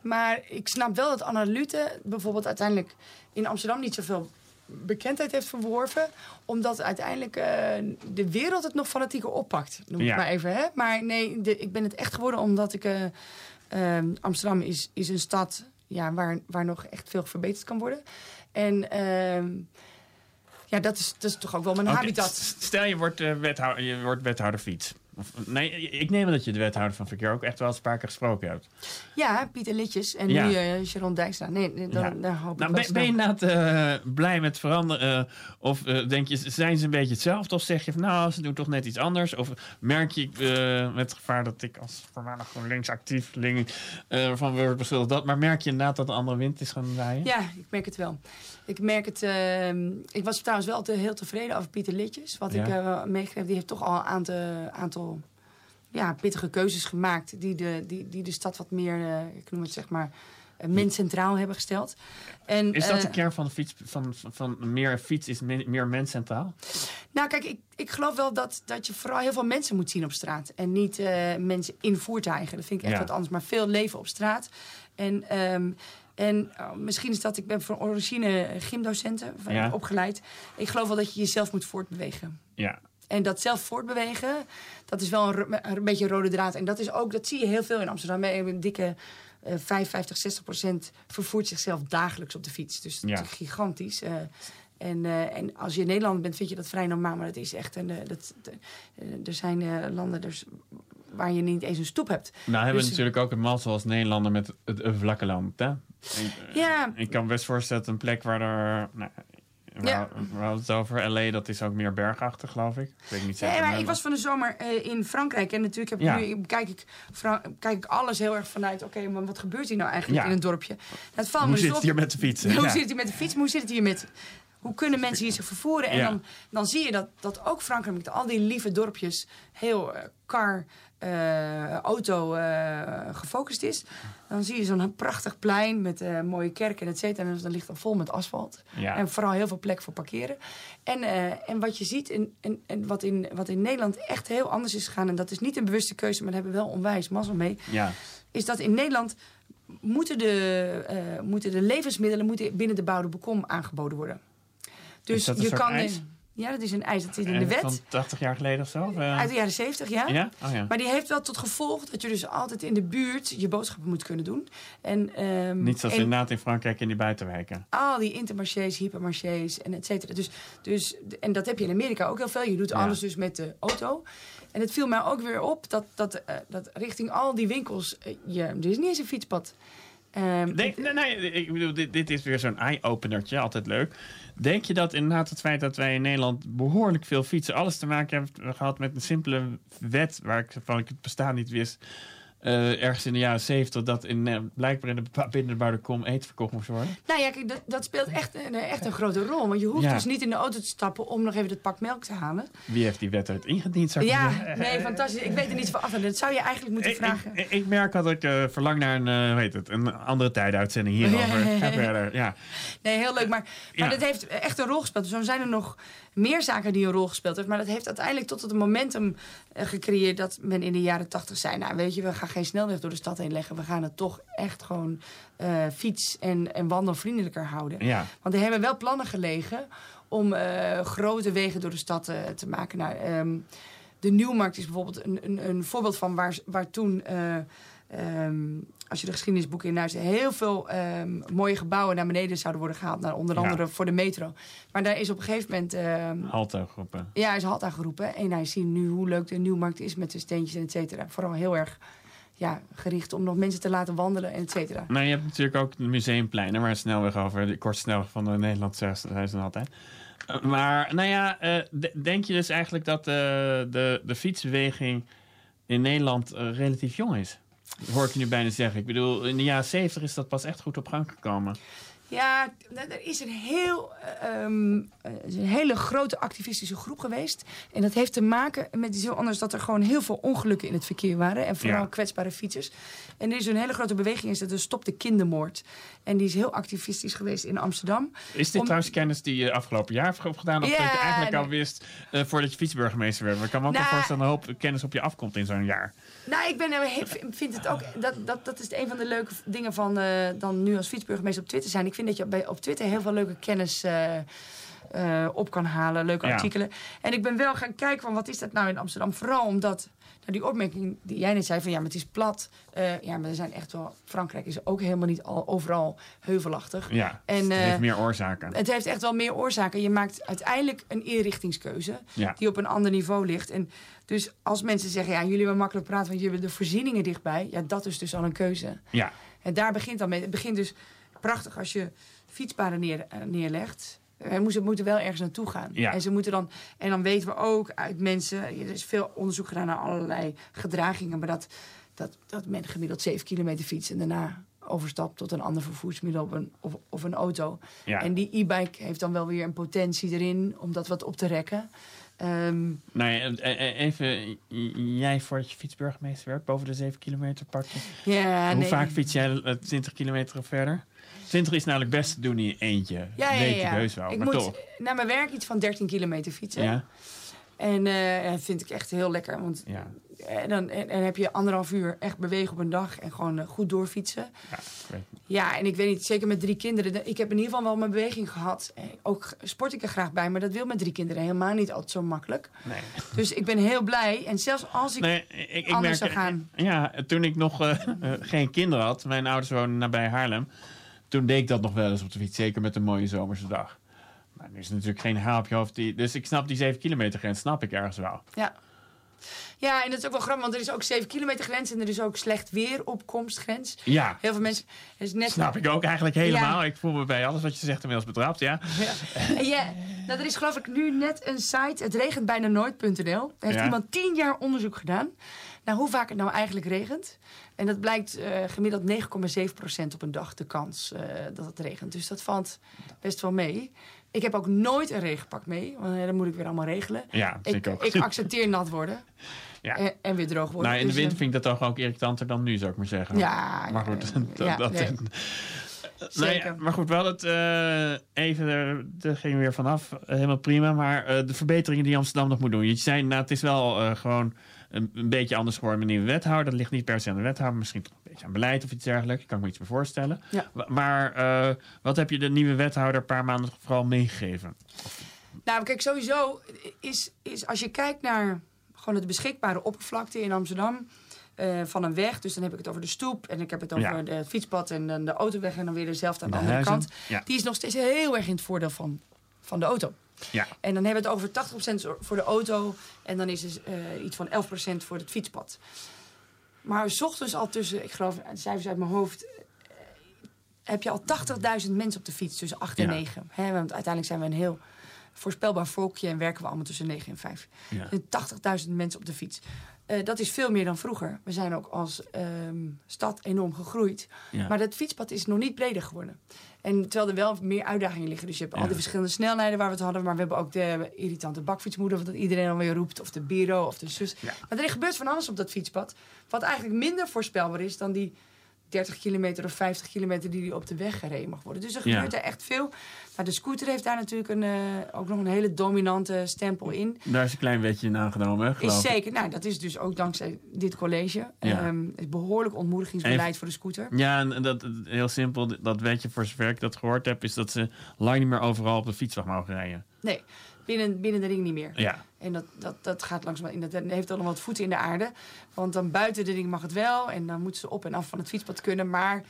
Maar ik snap wel dat Anna Lute bijvoorbeeld uiteindelijk in Amsterdam niet zoveel bekendheid heeft verworven. Omdat uiteindelijk eh, de wereld het nog fanatieker oppakt. Noem ik Ja. maar even. Hè? Maar nee, de- ik ben het echt geworden omdat ik... eh, ehm, Amsterdam is, is een stad ja, waar, waar nog echt veel verbeterd kan worden. En ehm, ja, dat is, dat is toch ook wel mijn habitat. Stel je wordt, eh, wethouder, je wordt wethouder fiets. Nee, ik neem aan dat je de wethouder van verkeer ook echt wel eens een paar keer gesproken hebt. Ja, Pieter Litjes en Ja. nu eh Sharon Dijkstra. Nee, dan, Ja. daar hoop Nou, ik ben, wel ben je inderdaad eh, blij met veranderen? eh, of denk je, zijn ze een beetje hetzelfde? Of zeg je van nou, ze doen toch net iets anders? Of merk je met het gevaar dat ik als voormalig GroenLinks actiefling eh van word beschuldigd dat. Maar merk je inderdaad dat de andere wind is gaan waaien? Ja, ik merk het wel. Ik merk het. ehm, ik was trouwens wel te, heel tevreden over Pieter Litjes. Wat Ja. ik meegekregen Die heeft toch al een aantal, aantal ja, pittige keuzes gemaakt. Die de, die, die de stad wat meer, eh, ik noem het zeg maar, eh, mens centraal hebben gesteld. En, Is dat eh, de kern van de fiets? Van, van, van meer fiets is me- meer mens centraal? Nou, kijk, ik, ik geloof wel dat, dat je vooral heel veel mensen moet zien op straat. En niet eh, mensen in voertuigen. Dat vind ik echt Ja. wat anders. Maar veel leven op straat. En, ehm, en oh, misschien is dat, ik ben van origine gymdocenten van- Ja. opgeleid. Ik geloof wel dat je jezelf moet voortbewegen. Ja. En dat zelf voortbewegen, dat is wel een, een beetje een rode draad. En dat is ook, dat zie je heel veel in Amsterdam. Een dikke eh 55, 60 procent vervoert zichzelf dagelijks op de fiets. Dus dat Ja. is gigantisch. eh. en, eh, en als je in Nederland bent, vind je dat vrij normaal. Maar dat is echt. En, eh, dat, er zijn landen dus waar je niet eens een stoep hebt. Nou hebben we Dus- natuurlijk ook een mazzel als Nederlander met het, het vlakke land. Hè? Ik, Ja. ik kan me best voorstellen dat een plek waar er... Nou, Ja. hadden- we hadden het over L.A., dat is ook meer bergachtig, geloof ik. Ik weet niet zeker. Nee, maar ik was van de zomer eh, in Frankrijk. En natuurlijk heb ik Ja. nu, kijk, ik, kijk ik alles heel erg vanuit... oké, maar wat gebeurt hier nou eigenlijk Ja. in een dorpje? Valt me Hoe zit op- het hier met de fietsen? Hoe zit het hier met de fiets? Maar hoe zit het hier met... Hoe kunnen mensen hier zich vervoeren? En Ja. dan, dan zie je dat, dat ook Frankrijk met al die lieve dorpjes... heel eh, car, eh, auto eh, gefocust is. Dan zie je zo'n prachtig plein met mooie kerken en et cetera. En dan ligt dan vol met asfalt. Ja. En vooral heel veel plek voor parkeren. En, en wat je ziet, in, en, en wat, in, wat in Nederland echt heel anders is gegaan... en dat is niet een bewuste keuze, maar daar hebben we wel onwijs mazzel mee... Ja. is dat in Nederland moeten de, moeten de levensmiddelen moeten binnen de bouwde bekom aangeboden worden. Dus je kan. Ja, dat is een eis. Dat zit in de wet. Van 80 jaar geleden of zo? Eh, Uit de jaren 70, ja. Ja? Oh, ja. Maar die heeft wel tot gevolg dat je dus altijd in de buurt je boodschappen moet kunnen doen. En, ehm, Niet zoals en inderdaad in Frankrijk in die buitenwijken. al die intermarchés, hypermarchés en et cetera. Dus, dus, en dat heb je in Amerika ook heel veel. Je doet Ja. alles dus met de auto. En het viel mij ook weer op dat, dat, eh, dat richting al die winkels... eh, je, er is niet eens een fietspad. Ehm, Denk, nee, nee, ik bedoel, dit, dit is weer zo'n eye-openertje, altijd leuk. Denk je dat inderdaad het feit dat wij in Nederland behoorlijk veel fietsen... alles te maken hebben gehad met een simpele wet... waar ik van ik het bestaan niet wist... eh, ergens in de jaren zeventig... dat in, eh, blijkbaar in de binnenbouwde kom eten verkocht moest worden? Nou ja, kijk, dat, dat speelt echt, een- echt een grote rol. Want je hoeft Ja. dus niet in de auto te stappen om nog even het pak melk te halen. Wie heeft die wet uit ingediend, zou Ja, zeggen? nee, fantastisch. Ik weet er niet van af. En dat zou je eigenlijk moeten Ik, vragen. ik, ik merk dat ik eh, verlang naar een, eh, hoe heet het, een andere tijduitzending hierover. Ja, Ga verder, ja. Nee, heel leuk. Maar, maar Ja. dat heeft echt een rol gespeeld. Zo zijn er nog meer zaken die een rol gespeeld hebben. Maar dat heeft uiteindelijk tot het momentum eh, gecreëerd dat men in de jaren tachtig zei... nou, weet je, we gaan geen snelweg door de stad heen leggen. We gaan het toch echt gewoon eh, fiets- en, en wandelvriendelijker houden. Ja. Want er hebben wel plannen gelegen om eh, grote wegen door de stad eh, te maken. Nou, ehm, de Nieuwmarkt is bijvoorbeeld een, een, een voorbeeld van waar, waar toen... eh, ehm, als je de geschiedenisboeken in luistert, heel veel ehm, mooie gebouwen naar beneden zouden worden gehaald. Nou, onder Ja. andere voor de metro. Maar daar is op een gegeven moment. ehm, Haltegroepen. ja, hij is halt aangeroepen. En hij ziet nu hoe leuk de nieuwmarkt is met de steentjes en et cetera. Vooral heel erg ja, gericht om nog mensen te laten wandelen en et cetera. Nou, je hebt natuurlijk ook de museumpleinen waar snelweg over, de kortste snelweg van de Nederland zijn ze altijd. Eh, Maar, nou ja, eh, de- denk je dus eigenlijk dat eh, de, de fietsbeweging in Nederland relatief jong is? Hoor ik je nu bijna zeggen. Ik bedoel, in de jaren zeventig is dat pas echt goed op gang gekomen. Ja, er is een, heel, eh, ehm, eh, een hele grote activistische groep geweest. En dat heeft te maken met iets heel anders... dat er gewoon heel veel ongelukken in het verkeer waren. En vooral Ja. kwetsbare fietsers. En er is een hele grote beweging, is dat er Stop de Kindermoord. En die is heel activistisch geweest in Amsterdam. Is dit Om- trouwens kennis die je afgelopen jaar hebt opgedaan? Of Ja, dat je eigenlijk al wist eh, voordat je fietsburgemeester werd? Maar ik kan me ook Nou, voorstellen een hoop kennis op je afkomt in zo'n jaar. Nou, ik ben, vind het ook. Dat, dat, dat is een van de leuke dingen van dan nu als fietsburgemeester op Twitter zijn. Ik vind dat je bij, op Twitter heel veel leuke kennis eh, eh, op kan halen, leuke Ja. artikelen. En ik ben wel gaan kijken van wat is dat nou in Amsterdam? Vooral omdat. Nou, die opmerking die jij net zei van ja, maar het is plat. Eh, ja, maar er zijn echt wel. Frankrijk is ook helemaal niet al, overal heuvelachtig. Ja, En, het heeft meer oorzaken. Het heeft echt wel meer oorzaken. Je maakt uiteindelijk een inrichtingskeuze Ja. die op een ander niveau ligt. En dus als mensen zeggen, ja, jullie hebben makkelijk praten, want jullie hebben de voorzieningen dichtbij. Ja, dat is dus al een keuze. Ja, En daar begint dan mee. Het begint dus prachtig als je fietspaden neer, eh, neerlegt. We moeten, moeten wel ergens naartoe gaan. Ja. En, ze moeten dan, en dan weten we ook uit mensen... Er is veel onderzoek gedaan naar allerlei gedragingen... maar dat, dat, dat men gemiddeld 7 kilometer fietst... en daarna overstapt tot een ander vervoersmiddel of een, of, of een auto. ja. En die e-bike heeft dan wel weer een potentie erin... om dat wat op te rekken. Nee, eh, eh, even, jij voordat je fietsburgemeester werd, boven de 7 kilometer pak je. ja, Hoe nee. vaak fiets jij eh, 20 kilometer of verder? 20 is namelijk best te doen in je eentje. Ja, ja, Weet je heus wel, Ik maar moet toch. naar mijn werk iets van 13 kilometer fietsen. Ja, En eh, dat vind ik echt heel lekker. Want ja, En dan en, en heb je anderhalf uur echt bewegen op een dag en gewoon eh, goed doorfietsen. ja. Ja, en ik weet niet, zeker met drie kinderen. de- Ik heb in ieder geval wel mijn beweging gehad. Eh, Ook sport ik er graag bij, maar dat wil met drie kinderen helemaal niet altijd zo makkelijk. Nee. Dus ik ben heel blij. En zelfs als ik. Nee, ik, ik anders merk, zou gaan. Ja, toen ik nog eh, eh, geen kinderen had, mijn ouders wonen nabij Haarlem, toen deed ik dat nog wel eens op de fiets, zeker met een mooie zomerse dag. Maar nu is het natuurlijk geen haal op je hoofd. Die, dus ik snap die 7 kilometer grens, snap ik ergens wel. Ja. Ja, en dat is ook wel grappig, want er is ook 7 kilometer grens en er is ook slecht weer opkomstgrens. Ja, Heel veel mensen. Is net snap ik ook eigenlijk helemaal. Ja. Ik voel me bij alles wat je zegt inmiddels betrapt, ja. Ja, nou, er is geloof ik nu net een site, het regent bijna nooit.nl. Daar heeft Ja. iemand tien jaar onderzoek gedaan naar hoe vaak het nou eigenlijk regent. En dat blijkt eh, gemiddeld 9,7% op een dag de kans eh, dat het regent. Dus dat valt best wel mee. Ik heb ook nooit een regenpak mee, want eh, dat moet ik weer allemaal regelen. Ja, Ik, ik ook. ik accepteer nat worden Ja. en, en weer droog worden. Nou, in de Dus, winter vind ik dat toch ook irritanter dan nu, zou ik maar zeggen. Ja, Maar goed, dat, ja, dat, nee. Nou ja, maar goed, wel het even, er, er ging weer vanaf, helemaal prima. Maar de verbeteringen die Amsterdam nog moet doen. Je zei, nou, het is wel gewoon een, een beetje anders geworden een nieuwe wethouder. Dat ligt niet per se aan de wethouder, misschien toch een beetje aan beleid of iets dergelijks. Ik kan me iets meer voorstellen. Ja. Maar eh, wat heb je de nieuwe wethouder een paar maanden vooral meegegeven? Nou, kijk, sowieso is, is als je kijkt naar gewoon het beschikbare oppervlakte in Amsterdam. eh, van een weg, dus dan heb ik het over de stoep en ik heb het over Ja. de fietspad en dan de autoweg en dan weer dezelfde aan de, De andere huizen. kant. Ja. Die is nog steeds heel erg in het voordeel van, van de auto. Ja. En dan hebben we het over 80% voor de auto en dan is het eh, iets van 11% voor het fietspad. Maar s ochtends al tussen, ik geloof, de cijfers uit mijn hoofd, eh, heb je al 80.000 mensen op de fiets tussen 8 en Ja. 9. Hè, want uiteindelijk zijn we een heel voorspelbaar volkje en werken we allemaal tussen 9 en 5. Ja. Er zijn 80.000 mensen op de fiets. Eh, dat is veel meer dan vroeger. We zijn ook als ehm, stad enorm gegroeid. Ja. Maar dat fietspad is nog niet breder geworden. En terwijl er wel meer uitdagingen liggen. Dus je hebt al die verschillende snelheden waar we het hadden. Maar we hebben ook de irritante bakfietsmoeder, wat iedereen alweer roept. Of de bureau of de zus. Ja. Maar er gebeurt van alles op dat fietspad. Wat eigenlijk minder voorspelbaar is dan die 30 kilometer of 50 kilometer die die op de weg gereden mag worden. Dus er Ja. gebeurt er echt veel. Maar de scooter heeft daar natuurlijk een, eh, ook nog een hele dominante stempel in. Daar is een klein wetje in aangenomen, Is geloof ik. zeker. Nou, dat is dus ook dankzij dit college. Ja. Ehm, het is behoorlijk ontmoedigingsbeleid voor de scooter. Ja, en dat, heel simpel, dat wetje voor zover ik dat gehoord heb, is dat ze lang niet meer overal op de fietsweg mogen rijden. Nee, binnen, binnen de ring niet meer. Ja, En dat, dat, dat gaat langzaam in. Dat heeft nog wat voeten in de aarde. Want dan buiten de ring mag het wel. En dan moeten ze op en af van het fietspad kunnen. Maar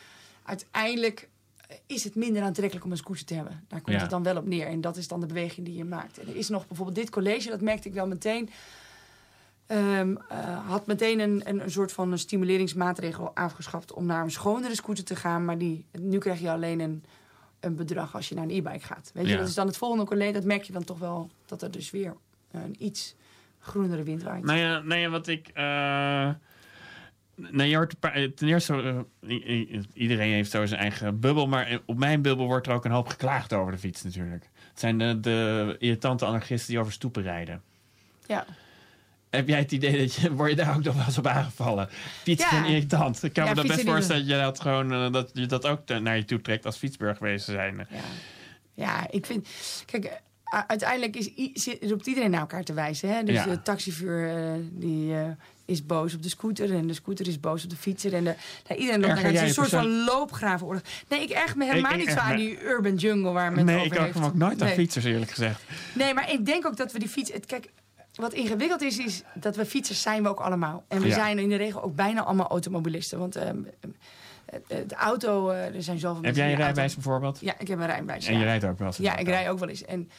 uiteindelijk is het minder aantrekkelijk om een scooter te hebben. Daar komt Ja. het dan wel op neer. En dat is dan de beweging die je maakt. En er is nog bijvoorbeeld dit college, dat merkte ik wel meteen. ehm, eh, had meteen een, een, een soort van een stimuleringsmaatregel afgeschaft om naar een schonere scooter te gaan. Maar die, nu krijg je alleen een, een bedrag als je naar een e-bike gaat. Weet je, Ja. dat is dan het volgende college. Dat merk je dan toch wel dat er dus weer een iets groenere wind waait. nou ja, nou ja wat ik. Nee, je hoort ten eerste, eh, iedereen heeft zo zijn eigen bubbel, maar op mijn bubbel wordt er ook een hoop geklaagd over de fiets natuurlijk. Het zijn de, de irritante anarchisten die over stoepen rijden. Ja. Heb jij het idee dat je, word je daar ook nog wel eens op aangevallen? Fietsen Ja. irritant. Ik kan Ja, me dat best voorstellen dat je dat gewoon, eh, dat je dat ook naar je toe trekt als fietsburgwezen zijn. Ja. ja, ik vind... Kijk, uiteindelijk is, i- zit- roept iedereen naar elkaar te wijzen. Hè? Dus Ja. de taxivuur eh, die, eh, is boos op de scooter... en de scooter is boos op de fietser. En de, nou, iedereen loopt naar Het is een soort persoon- van loopgravenoorlog. Nee, ik erg me helemaal Ik- ik niet zo aan me- die urban jungle waar men Nee, ik over ook heeft. hem ook nooit aan Nee. fietsers eerlijk gezegd. Nee, maar ik denk ook dat we die fiets... Het, kijk, wat ingewikkeld is, is dat we fietsers zijn we ook allemaal. En we Ja. zijn in de regel ook bijna allemaal automobilisten. Want ehm, eh, de auto, eh, er zijn zoveel Heb jij een auto- rijbewijs bijvoorbeeld? Ja, ik heb een rijbewijs. En ja. je rijdt ook wel eens? Ja, ik rij ook wel eens. En,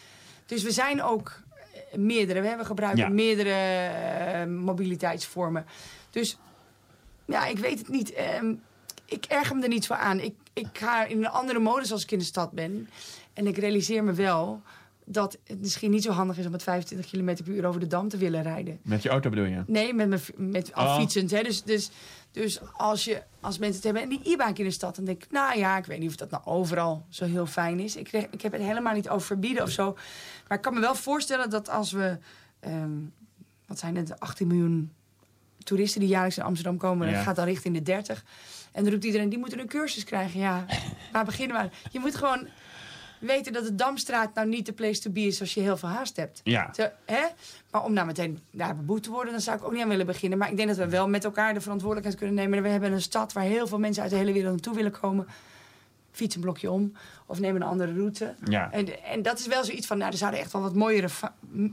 dus we zijn ook eh, meerdere. We hebben gebruiken Ja. meerdere mobiliteitsvormen. Dus ja, ik weet het niet. Ehm, ik erger me er niet zo aan. Ik, ik ga in een andere modus als ik in de stad ben. En ik realiseer me wel dat het misschien niet zo handig is om met 25 km per uur over de dam te willen rijden. Met je auto bedoel je? Nee, met, mijn, met al Oh. fietsend. Hè. Dus, dus, dus als, je, als mensen het hebben en die e-bike in de stad... dan denk ik, nou ja, ik weet niet of dat nou overal zo heel fijn is. Ik, ik heb het helemaal niet over verbieden of zo. Maar ik kan me wel voorstellen dat als we... ehm, wat zijn het, 18 miljoen toeristen die jaarlijks in Amsterdam komen... Ja. dat gaat dan richting de 30. En dan roept iedereen, die moeten een cursus krijgen. Ja, waar beginnen we? Je moet gewoon weten dat de Damstraat nou niet de place to be is... als je heel veel haast hebt. Ja. Hè? Maar om nou meteen daar beboet te worden, dan zou ik ook niet aan willen beginnen. Maar ik denk dat we wel met elkaar de verantwoordelijkheid kunnen nemen. We hebben een stad waar heel veel mensen uit de hele wereld naartoe willen komen. Fiets een blokje om of neem een andere route. Ja. En, en dat is wel zoiets van, nou, er zouden echt wel wat mooiere,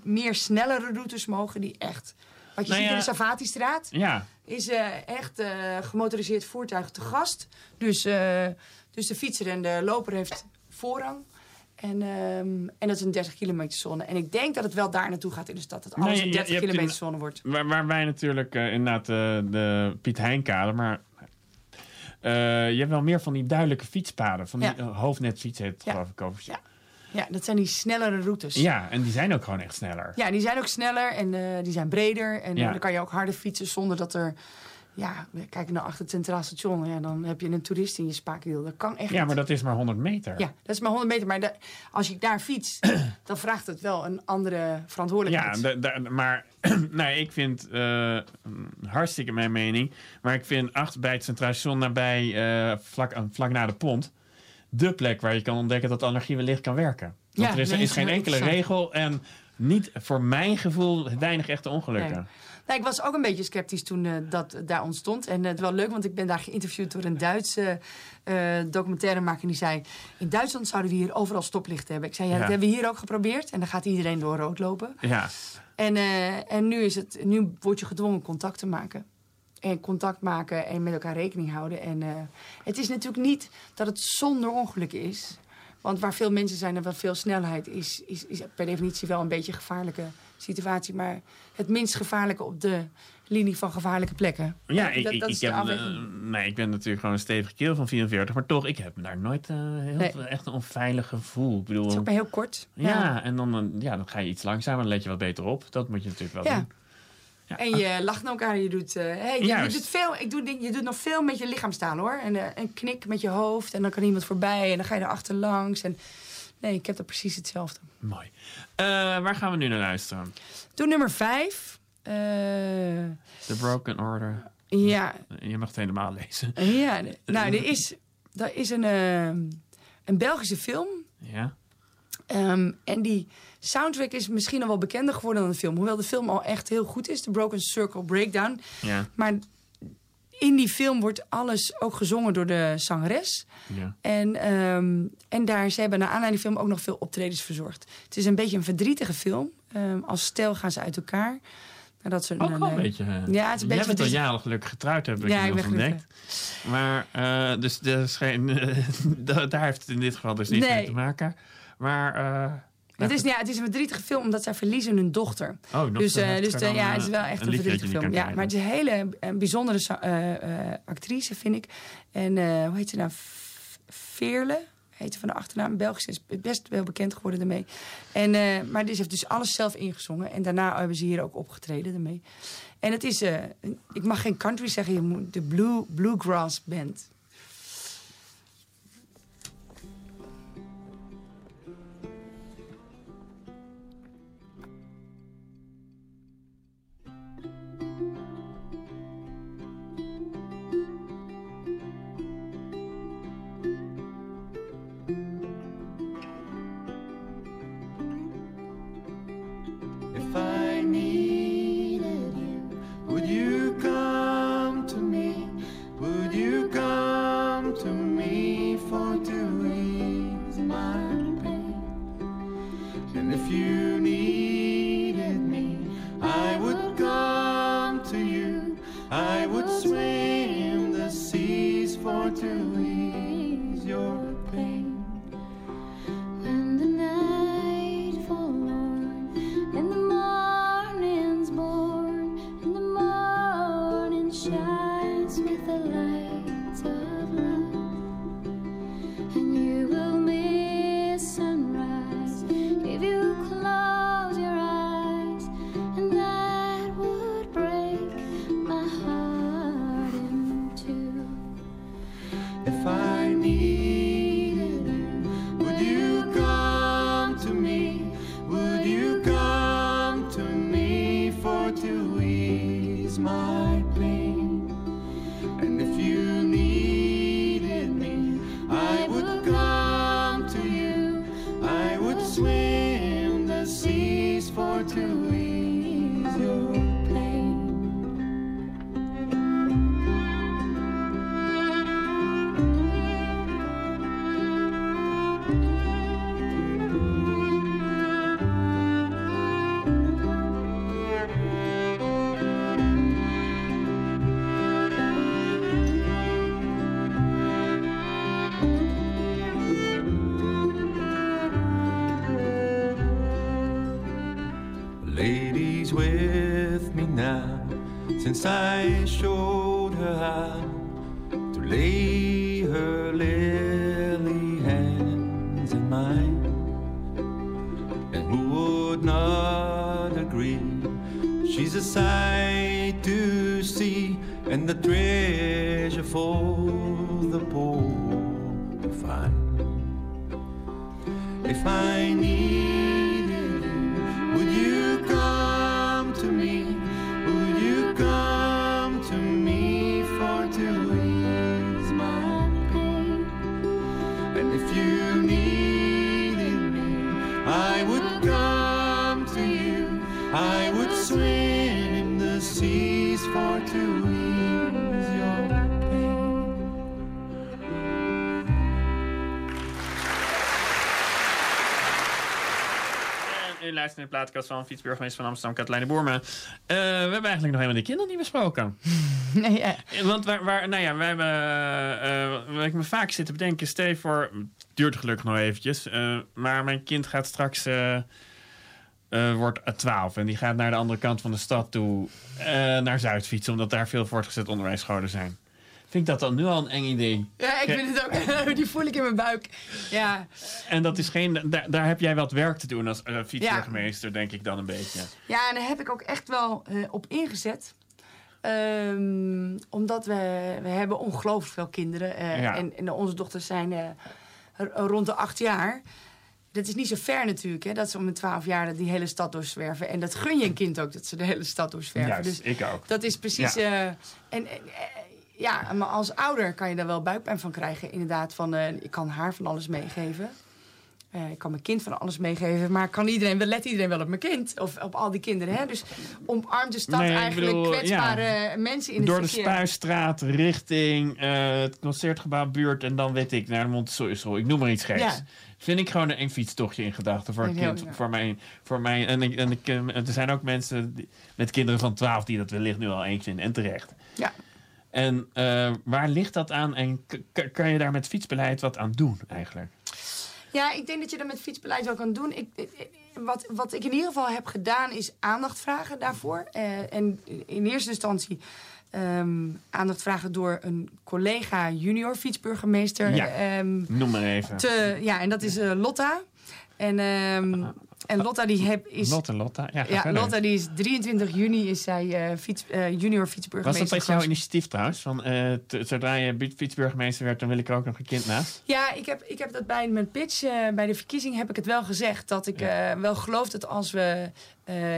meer snellere routes mogen die echt... Wat je Nou ziet ja. in de Savati-straat Ja. is eh, echt eh, gemotoriseerd voertuig te gast. Dus, eh, dus de fietser en de loper heeft voorrang. En, ehm, en dat is een 30 kilometer zone. En ik denk dat het wel daar naartoe gaat in de stad. Dat alles Nee, een je- 30 je hebt kilometer in- zone wordt. Waar, waar wij natuurlijk eh, inderdaad de, de Piet Heinkade, maar eh, je hebt wel meer van die duidelijke fietspaden. Van die Ja. eh, hoofdnetfiets heet het Ja. geloof ik. Over. Ja. Ja, dat zijn die snellere routes. Ja, en die zijn ook gewoon echt sneller. Ja, die zijn ook sneller en eh, die zijn breder. En eh, dan kan je ook harder fietsen zonder dat er... Ja, kijk naar achter het Centraal Station. Ja, dan heb je een toerist in je spaakwiel. Dat kan echt Ja, niet. maar dat is maar 100 meter. Ja, dat is maar 100 meter. Maar de- als je daar fietst, dan vraagt het wel een andere Ja, verantwoordelijkheid. da- maar nee, ik vind eh, hartstikke mijn mening. Maar ik vind achter bij het Centraal Station, nabij, eh, vlak, aan- vlak na de pont, de plek waar je kan ontdekken dat allergie wellicht kan werken. Want Ja, er is, nee, is geen enkele regel en niet voor mijn gevoel weinig echte ongelukken. Nee. Nou, ik was ook een beetje sceptisch toen eh, dat daar ontstond. En eh, het wel leuk, want ik ben daar geïnterviewd door een Duitse eh documentairemaker. En die zei, in Duitsland zouden we hier overal stoplichten hebben. Ik zei, ja, dat hebben we hier ook geprobeerd. En dan gaat iedereen door rood lopen. Ja, En, en nu, is het, nu word je gedwongen contact te maken. En contact maken en met elkaar rekening houden. En het is natuurlijk niet dat het zonder ongeluk is. Want waar veel mensen zijn en waar veel snelheid is, is, is per definitie wel een beetje een gevaarlijke situatie. Maar het minst gevaarlijke op de linie van gevaarlijke plekken. ja ik, dat ik, heb, eh, nee, ik ben natuurlijk gewoon een stevige keel van 44, maar toch, ik heb me daar nooit eh, heel, Nee. echt een onveilig gevoel. Ik bedoel, Het is ook maar heel kort. ja, en dan, eh, ja, dan ga je iets langzamer, dan let je wat beter op. Dat moet je natuurlijk wel Ja. doen. Ja. En je lacht naar elkaar. Je doet, eh, hey, je, je, doet veel, ik doe, je doet nog veel met je lichaamstaal hoor. En eh, een knik met je hoofd. En dan kan iemand voorbij. En dan ga je er achterlangs. En nee, ik heb dat precies hetzelfde. Mooi. Eh, waar gaan we nu naar luisteren? Toen nummer vijf. The Broken Order. ja, Je mag het helemaal lezen. ja, nou, er is, er is een, een Belgische film. Ja? Ehm, en die soundtrack is misschien al wel bekender geworden dan de film. Hoewel de film al echt heel goed is. The Broken Circle Breakdown. Ja. Maar in die film wordt alles ook gezongen door de zangeres. ja. En, ehm, en daar, ze hebben naar aanleiding van de film ook nog veel optredens verzorgd. Het is een beetje een verdrietige film. Ehm, als stel gaan ze uit elkaar. Nadat ze Ook wel een beetje. eh, Ja, het is een beetje bent al jaren gelukkig getrouwd, heb ik Ja, ik ben ontdekt. Maar, eh, dus geen, da- daar heeft het in dit geval dus niets Nee. mee te maken. Maar, eh, Het is, ja, het is een verdrietige film omdat zij verliezen hun dochter. oh, dus heftiger dus eh, ja, eh, het is wel echt een, verdrietige film. Ja, maar het is een hele bijzondere actrice, vind ik. En hoe heet ze nou? Veerle heet ze van de achternaam. Belgisch is best wel bekend geworden daarmee. En, maar die heeft dus alles zelf ingezongen. En daarna hebben ze hier ook opgetreden ermee. En het is, ik mag geen country zeggen, je moet de blue, Bluegrass Band. I seas for to ease your pain. En u luistert naar de plaatkast van fietsburgemeester van Amsterdam, Katelijne Boerma. Eh, we hebben eigenlijk nog helemaal de kinderen niet besproken. Nee, ja. Want waar, waar, nou ja, we hebben, eh, wat ik me vaak zit te bedenken, stel je voor, het duurt gelukkig nog eventjes, eh, maar mijn kind gaat straks, eh, eh, wordt 12 en die gaat naar de andere kant van de stad toe, eh, naar Zuid fietsen, omdat daar veel voortgezet onderwijsscholen zijn. Vind ik dat dan nu al een eng idee? Ja, ik vind het ook. Die voel ik in mijn buik. Ja, En dat is geen, daar, daar heb jij wat werk te doen als eh, fietsburgemeester, denk ik dan een beetje. ja en daar heb ik ook echt wel eh, op ingezet. Ehm, omdat we, we hebben ongelooflijk veel kinderen. eh, Ja. en, en onze dochters zijn eh, rond de acht jaar. Dat is niet zo ver natuurlijk, hè, dat ze om een twaalf jaar die hele stad doorzwerven. En dat gun je een kind ook, dat ze de hele stad doorzwerven. Juist, dus ik ook. dat is precies... Ja. eh, en, en, eh, ja, maar als ouder kan je daar wel buikpijn van krijgen. Inderdaad, van eh, ik kan haar van alles meegeven. Eh, ik kan mijn kind van alles meegeven. Maar kan iedereen, wel- let iedereen wel op mijn kind? Of op al die kinderen, hè? Dus omarm de stad Nee, eigenlijk bedoel, kwetsbare mensen in het Door de. Spuistraat richting eh, het concertgebouw buurt en dan weet ik naar de Montessori School. Ik noem maar iets geks. Ja. Vind ik gewoon een fietstochtje in gedachten voor een kind. ja. Voor mij, voor mij, en, ik, en ik, eh, er zijn ook mensen die- met kinderen van 12 die dat wellicht nu al eens vinden. En terecht. Ja. En eh, waar ligt dat aan? En kan je daar met fietsbeleid wat aan doen eigenlijk? Ja, ik denk dat je dat met fietsbeleid wel kan doen. Ik, ik- wat, wat ik in ieder geval heb gedaan is aandacht vragen daarvoor. Eh, en in eerste instantie ehm, aandacht vragen door een collega junior fietsburgemeester. Ja. ehm, Noem maar even. te, ja, en dat is eh, Lotta. En, ehm, en Lotta die heb, is... Lotte, Lotta. Ja. Lotta die is 23 juni is zij eh, fiets, eh, junior Was fietsburgemeester. dat pas jouw initiatief trouwens? Van, t- zodra je bu- fietsburgemeester werd, dan wil ik er ook nog een kind naast. Ja, ik heb, ik heb dat bij mijn pitch, bij de verkiezing heb ik het wel gezegd. Dat ik wel geloof dat als we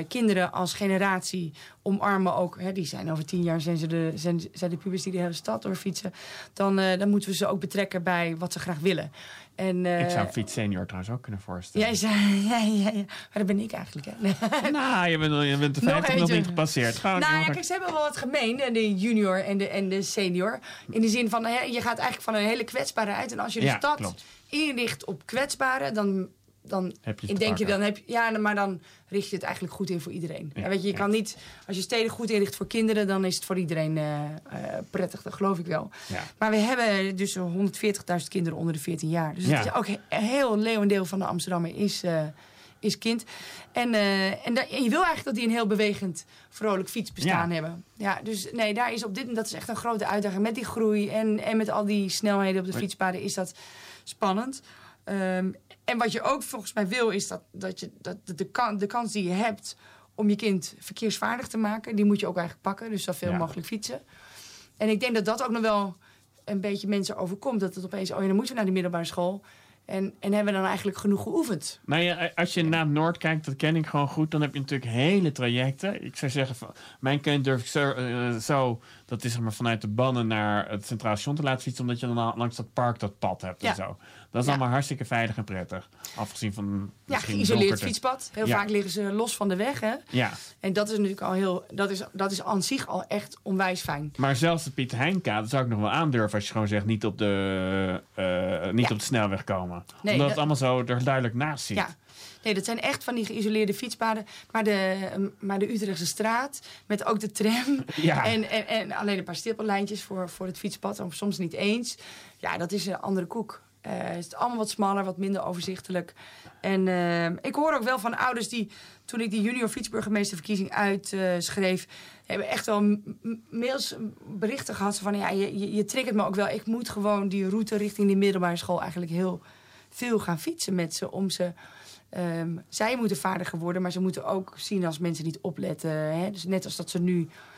kinderen als generatie omarmen ook... Hè, die zijn over tien jaar zijn, ze de, zijn, zijn de pubers die de hele stad doorfietsen. Dan, dan moeten we ze ook betrekken bij wat ze graag willen. En, eh, ik zou Fiets Senior trouwens ook kunnen voorstellen. Jij zei, ja, ja, ja. Maar dat ben ik eigenlijk, hè? Nou, je bent, je bent de Nog 50 nog niet gepasseerd. Gewoon, Nou ja, kijk, ze hebben wel wat gemeen, de junior en de, en de senior. In de zin van, nou je gaat eigenlijk van een hele kwetsbare uit. En als je de Ja, stad klopt. inricht op kwetsbaren, dan, dan Heb je denk je, dan heb je, ja, maar dan richt je het eigenlijk goed in voor iedereen. Ja, Ja, weet je, je kan niet, als je steden goed inricht voor kinderen, dan is het voor iedereen eh, eh, prettig. Dat geloof ik wel. Ja. Maar we hebben dus 140.000 kinderen onder de 14 jaar. Dus Ja. het is ook een heel leeuwendeel van de Amsterdammer is, eh, is kind. En, en, je wil eigenlijk dat die een heel bewegend, vrolijk fietsbestaan hebben. Ja, dus nee, daar is op dit dat is echt een grote uitdaging. Met die groei en, en met al die snelheden op de fietspaden is dat spannend. Ehm, en wat je ook volgens mij wil, is dat, dat, je, dat de, de, de kans die je hebt om je kind verkeersvaardig te maken, die moet je ook eigenlijk pakken. Dus zoveel Ja. mogelijk fietsen. En ik denk dat dat ook nog wel een beetje mensen overkomt. Dat het opeens, oh ja, dan moeten we naar die middelbare school. En, en hebben we dan eigenlijk genoeg geoefend? Nou ja, als je naar Noord kijkt, dat ken ik gewoon goed. Dan heb je natuurlijk hele trajecten. Ik zou zeggen, van, mijn kind durf ik zo, eh, zo dat is zeg maar vanuit de bannen naar het Centraal Station te laten fietsen. Omdat je dan langs dat park dat pad hebt en zo. Dat is Ja. allemaal hartstikke veilig en prettig. Afgezien van Ja, geïsoleerd donkerte. fietspad. Heel Ja. vaak liggen ze los van de weg. Hè? Ja, En dat is natuurlijk al heel. Dat is, dat is aan zich al echt onwijs fijn. maar zelfs de Piet Heinkade zou ik nog wel aandurven als je gewoon zegt niet op de, eh, niet Ja. op de snelweg komen. Nee, Omdat dat- het allemaal zo er duidelijk naast zit. Ja. Nee, dat zijn echt van die geïsoleerde fietspaden. Maar de, maar de Utrechtse straat, met ook de tram. Ja. En, en, en alleen een paar stippellijntjes voor, voor het fietspad. Of soms niet eens. Ja, dat is een andere koek. Eh, het is allemaal wat smaller, wat minder overzichtelijk. En eh, ik hoor ook wel van ouders die, toen ik die junior fietsburgemeesterverkiezing uitschreef, hebben echt wel mails, berichten gehad van ja, je, je, je triggert me ook wel. Ik moet gewoon die route richting die middelbare school eigenlijk heel veel gaan fietsen met ze om ze. ehm, zij moeten vaardiger worden, maar ze moeten ook zien als mensen niet opletten. Hè? Dus net als dat ze nu eh,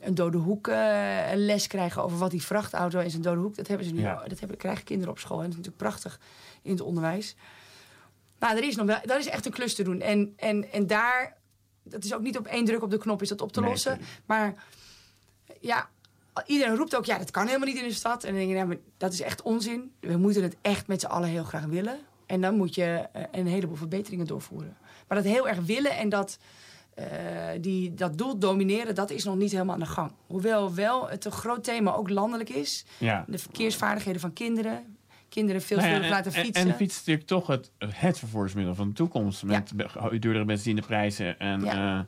een dode hoek eh, les krijgen over wat die vrachtauto is, een dode hoek. Dat hebben ze nu. Ja. Dat hebben, krijgen kinderen op school. En dat is natuurlijk prachtig in het onderwijs. Nou, er is nog wel, dat is echt een klus te doen. En, en, en daar, dat is ook niet op één druk op de knop is dat op te Nee, lossen. Maar ja, iedereen roept ook, ja, dat kan helemaal niet in de stad. En dan denk je, nou, maar dat is echt onzin. We moeten het echt met z'n allen heel graag willen. En dan moet je eh, een heleboel verbeteringen doorvoeren. Maar dat heel erg willen en dat, eh, die, dat doel domineren, dat is nog niet helemaal aan de gang. Hoewel wel het een groot thema ook landelijk is. Ja. De verkeersvaardigheden van kinderen. Kinderen veel Nou ja, laten en- en- fietsen. En de fiets is natuurlijk toch het, het vervoersmiddel van de toekomst. Met be- duurdere benzineprijzen. En, Ja. eh,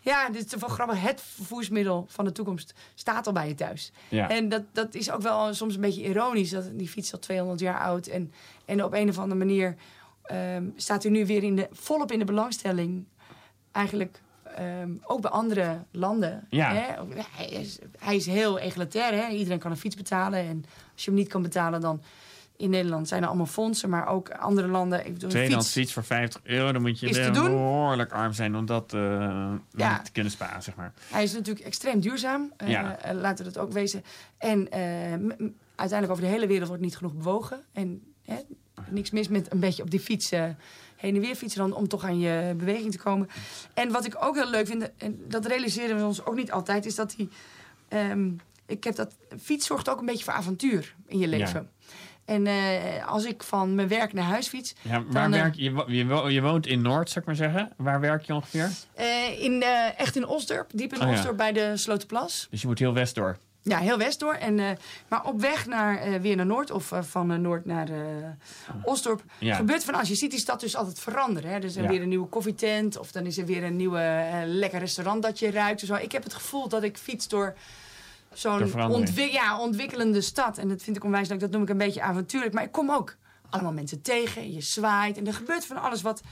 Ja, dit is wel grappig. Het vervoersmiddel van de toekomst staat al bij je thuis. Ja. En dat, dat is ook wel soms een beetje ironisch. Dat die fiets al 200 jaar oud. En, en op een of andere manier ehm, staat u nu weer in de, volop in de belangstelling. Eigenlijk ehm, ook bij andere landen. Ja. Hè? Hij, is, hij is heel egalitair. Hè? Iedereen kan een fiets betalen. En als je hem niet kan betalen, dan... In Nederland zijn er allemaal fondsen, maar ook andere landen. Ik bedoel, Tweedehands fiets, fiets voor 50 euro, dan moet je te doen. behoorlijk arm zijn om dat eh, Ja. te kunnen sparen, zeg maar. Hij is natuurlijk extreem duurzaam. eh, Ja. eh, laten we dat ook wezen. En uiteindelijk over de hele wereld wordt niet genoeg bewogen. En hè, niks mis met een beetje op die fiets heen en weer fietsen dan, om toch aan je beweging te komen. En wat ik ook heel leuk vind, en dat realiseren we ons ook niet altijd, is dat die. ehm, ik heb dat. Fiets zorgt ook een beetje voor avontuur in je leven. En eh, als ik van mijn werk naar huis fiets. Ja, waar Dan, eh, werk je, je, wo- je, wo- je woont in Noord, zou ik maar zeggen. Waar werk je ongeveer? eh, in, echt in Osdorp, diep in Oh ja. Osdorp bij de Slotenplas. Dus je moet heel west door. Ja, heel west door. En, eh, maar op weg naar, eh, weer naar Noord of eh, van Noord naar Osdorp Ja. gebeurt van als je ziet die stad dus altijd veranderen. Hè. Er is er Ja. weer een nieuwe koffietent of dan is er weer een nieuwe lekker restaurant dat je ruikt. Zo. Ik heb het gevoel dat ik fiets door zo'n ja, ontwikkelende stad. En dat vind ik onwijs leuk. Dat noem ik een beetje avontuurlijk. Maar ik kom ook allemaal mensen tegen. En je zwaait. En er gebeurt van alles wat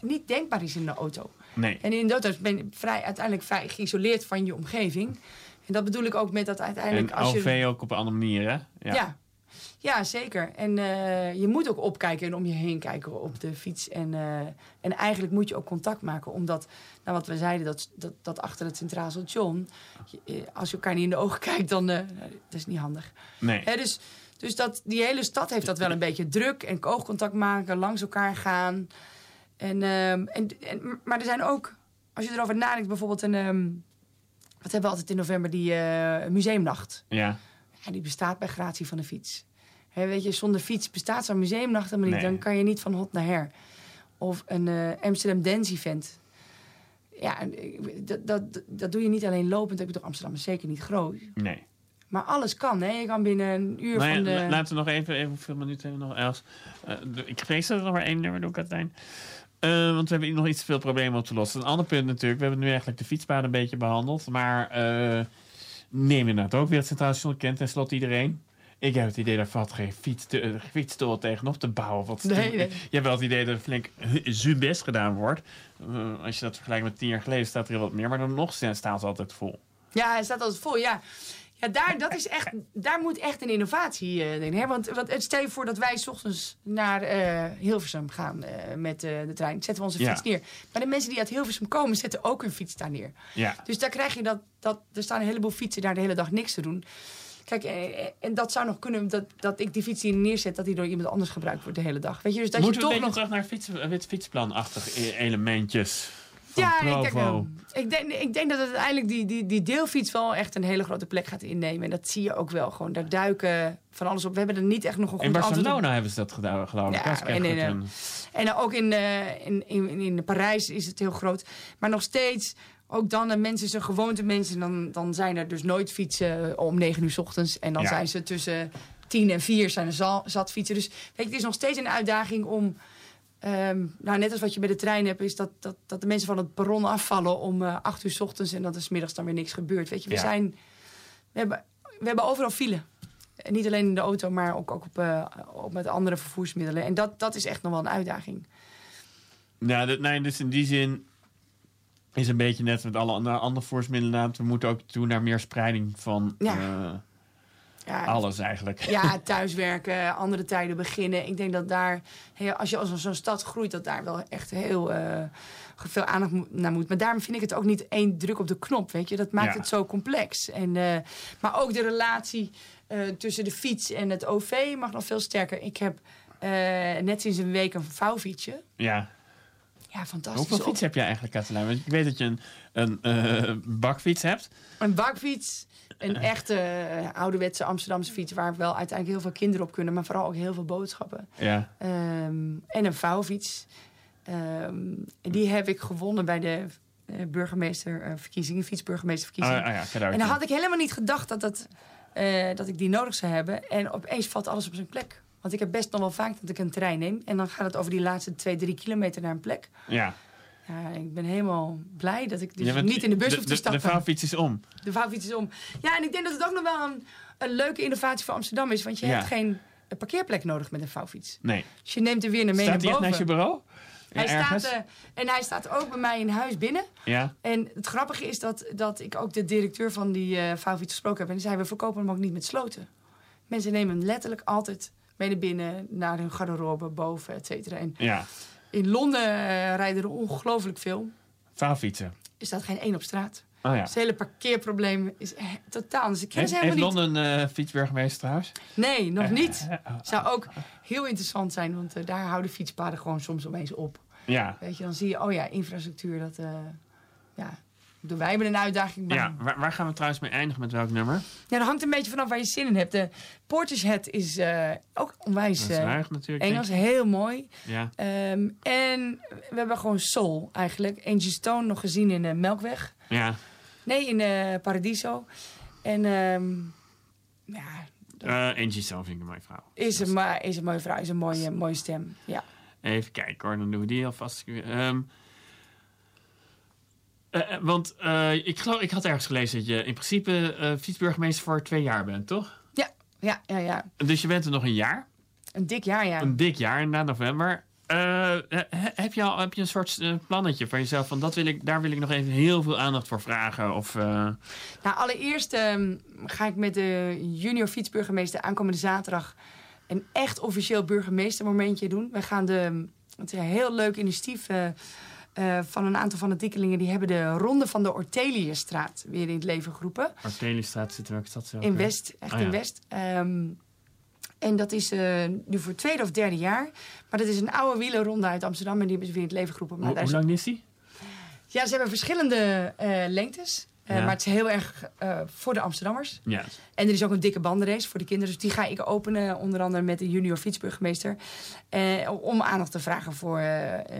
niet denkbaar is in de auto. Nee. En in de auto ben je vrij, uiteindelijk vrij geïsoleerd van je omgeving. En dat bedoel ik ook met dat uiteindelijk... En als je, OV ook op een andere manier, hè? ja. ja. zeker. En eh, je moet ook opkijken en om je heen kijken op de fiets. En, eh, en eigenlijk moet je ook contact maken. Omdat, nou wat we zeiden, dat, dat, dat achter het Centraal Station... eh, als je elkaar niet in de ogen kijkt, dan dat is niet handig. Nee. Hè, dus dus dat, die hele stad heeft dat wel een beetje druk. En oogcontact maken, langs elkaar gaan. En, ehm, en, en, maar er zijn ook, als je erover nadenkt, bijvoorbeeld een... ehm, wat hebben we altijd in november? Die eh, museumnacht. Ja. Ja, die bestaat bij gratie van de fiets. Hè, weet je, zonder fiets bestaat zo'n museumnacht helemaal niet. Nee. Dan kan je niet van hot naar her. Of een eh, Amsterdam Dance Event. Ja, eh, dat, dat, dat doe je niet alleen lopend. Ik bedoel, Amsterdam is zeker niet groot. Nee. Maar alles kan, hè. Je kan binnen een uur Nou ja, van de... la- Laten we nog even, even hoeveel minuten hebben we nog, Els? Ik vrees dat er nog maar één nummer doe, Katijn. Eh, want we hebben nog iets te veel problemen op te lossen. Een ander punt natuurlijk, we hebben nu eigenlijk de fietspaden een beetje behandeld. Maar eh neem inderdaad ook weer het Centraal Station kent tenslotte iedereen. Ik heb het idee dat valt geen fiets te, uh, fietsstoel tegenop te bouwen. Wat Nee, nee. Je hebt wel het idee dat er flink zuur best gedaan wordt. Eh, als je dat vergelijkt met tien jaar geleden staat er heel wat meer. Maar dan nog staan ze altijd vol. Ja, hij staat altijd vol, ja. Ja, daar, dat is echt, daar moet echt een innovatie uh, in. Hè? Want, want het stel je voor dat wij 's ochtends naar uh, Hilversum gaan uh, met de trein. Zetten we onze Ja. fiets neer. Maar de mensen die uit Hilversum komen, zetten ook hun fiets daar neer. Ja. Dus daar krijg je dat, dat... Er staan een heleboel fietsen daar de hele dag niks te doen. Kijk, eh, en dat zou nog kunnen dat, dat ik die fiets die neerzet... dat die door iemand anders gebruikt wordt de hele dag. Weet je, dus dat Moeten je we toch beetje nog... terug naar fiets, wit fietsplanachtig e- elementjes? Ja, ik denk, ik, denk, ik denk dat het uiteindelijk die, die, die deelfiets wel echt een hele grote plek gaat innemen. En dat zie je ook wel gewoon. Daar duiken van alles op. We hebben er niet echt nog een goed In antwoord. Barcelona hebben ze dat gedaan, geloof ik. Ja, en in, eh. En ook in, eh, in, in, in Parijs is het heel groot. Maar nog steeds, ook dan, een mensen zijn gewoonte mensen. Dan, dan zijn er dus nooit fietsen om negen uur 's ochtends. En dan Ja. zijn ze tussen tien en vier zijn er za- zat fietsen. Dus weet je, het is nog steeds een uitdaging om... ehm, nou, net als wat je bij de trein hebt, is dat, dat, dat de mensen van het perron afvallen om eh, acht uur 's ochtends en dat er 's middags dan weer niks gebeurt. Weet je, we Ja. zijn. We hebben, we hebben overal file. En niet alleen in de auto, maar ook, ook op, eh, op met andere vervoersmiddelen. En dat, dat is echt nog wel een uitdaging. Ja, dat, nee, dus in die zin is een beetje net met alle andere, andere voersmiddelen. We moeten ook toe naar meer spreiding van Ja. eh, Ja, alles eigenlijk. Ja, thuiswerken, andere tijden beginnen. Ik denk dat daar, als je als zo'n stad groeit, dat daar wel echt heel eh, veel aandacht naar moet. Maar daarom vind ik het ook niet één druk op de knop, weet je. Dat maakt Ja. het zo complex. En, eh, maar ook de relatie eh, tussen de fiets en het OV mag nog veel sterker. Ik heb net sinds een week een vouwfietsje. Ja. Ja, fantastisch. Hoeveel fiets heb je eigenlijk, Katelijn? Want ik weet dat je een, een eh, bakfiets hebt. Een bakfiets. Een echte eh, ouderwetse Amsterdamse fiets... waar wel uiteindelijk heel veel kinderen op kunnen... maar vooral ook heel veel boodschappen. Ja. Ehm, en een vouwfiets. Ehm, die heb ik gewonnen bij de eh, burgemeesterverkiezingen, fietsburgemeesterverkiezingen. Ah, ah ja, en dan had ik helemaal niet gedacht dat, dat, dat ik die nodig zou hebben. En opeens valt alles op zijn plek. Want ik heb best nog wel vaak dat ik een trein neem. En dan gaat het over die laatste twee, drie kilometer naar een plek. Ja. Ja, ik ben helemaal blij dat ik dus niet in de bus hoef te de, stappen. De vouwfiets is om. De vouwfiets is om. Ja, en ik denk dat het ook nog wel een, een leuke innovatie voor Amsterdam is. Want je Ja. hebt geen parkeerplek nodig met een vouwfiets. Nee. Dus je neemt er weer naar mee Staat naar boven. naast je bureau? Hij ergens? staat, eh, en hij staat ook bij mij in huis binnen. Ja. En het grappige is dat, dat ik ook de directeur van die eh vouwfiets gesproken heb. En die zei, we verkopen hem ook niet met sloten. Mensen nemen hem letterlijk altijd mee naar binnen, naar hun garderobe, boven, et cetera. En Ja. In Londen eh, rijden er ongelooflijk veel. Vouwfietsen. Er staat geen één op straat. Oh ja. Het hele parkeerprobleem is totaal. Dus ik ken Heeft, ze heeft. Londen een fietsburgemeester trouwens? Nee, nog Eh, niet. eh, oh, Zou ook heel interessant zijn, want daar houden fietspaden gewoon soms opeens op. Ja. Weet je, dan zie je, oh ja, infrastructuur, dat, ja. Wij hebben een uitdaging, maar Ja, waar, waar gaan we trouwens mee eindigen? Met welk nummer? Ja, dat hangt een beetje vanaf waar je zin in hebt. De Portishead is eh, ook onwijs Dat is eh, ruig natuurlijk, Engels, heel mooi. Ja. Ehm, en we hebben gewoon soul eigenlijk. Angie Stone nog gezien in de Melkweg. Ja. Nee, in Paradiso. En ehm, ja, Angie Stone vind ik een mooie vrouw. is een, is een mooie vrouw, is een mooie, mooie stem. Ja. Even kijken hoor, dan doen we die alvast. Ehm eh, eh, want eh, ik, geloof, ik had ergens gelezen dat je in principe eh fietsburgemeester voor twee jaar bent, toch? Ja, ja, ja, ja. Dus je bent er nog een jaar. Een dik jaar, ja. Een dik jaar, na november. He- heb, je al, heb je een soort plannetje van jezelf? Van dat wil ik, daar wil ik nog even heel veel aandacht voor vragen. Of, Nou, allereerst ehm, ga ik met de junior fietsburgemeester aankomende zaterdag een echt officieel burgemeestermomentje doen. We gaan de, het is een heel leuk initiatief eh, van een aantal fanatiekelingen. Die hebben de ronde van de Orteliusstraat weer in het leven geroepen. Arteliestraat zit welke stad? In West, echt Oh, in ja. West. Ehm, en dat is eh, nu voor het tweede of derde jaar. Maar dat is een oude wielerronde uit Amsterdam. En die hebben ze weer in het leven geroepen. Maar Hoe, daar hoe is- lang is die? Ja, ze hebben verschillende eh, lengtes. Eh, Ja. Maar het is heel erg eh, voor de Amsterdammers. Ja. En er is ook een dikke bandenrace voor de kinderen. Dus die ga ik openen, onder andere met de junior fietsburgemeester. Eh, om aandacht te vragen voor,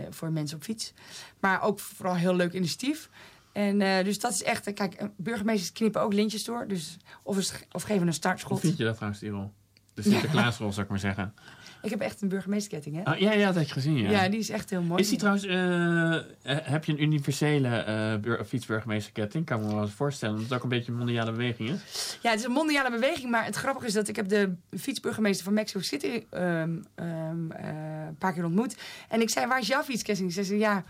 voor mensen op fiets. Maar ook vooral heel leuk initiatief. En dus dat is echt... Kijk, burgemeesters knippen ook lintjes door. Dus of, of geven een Hoe startschot. vind je dat trouwens, die rol? De Sinterklaasrol, zou ik maar zeggen. Ik heb echt een burgemeesterketting, hè? Oh, ja, ja, dat heb ik gezien, ja. Ja, die is echt heel mooi. Is die trouwens, eh, eh, heb je een universele eh bur- fietsburgemeesterketting? Kan ik me wel eens voorstellen, dat het ook een beetje een mondiale beweging is. Ja, het is een mondiale beweging, maar het grappige is dat ik heb de fietsburgemeester van Mexico City ehm, ehm, eh, een paar keer ontmoet. En ik zei, waar is jouw fietsketting? Ze zei, ja,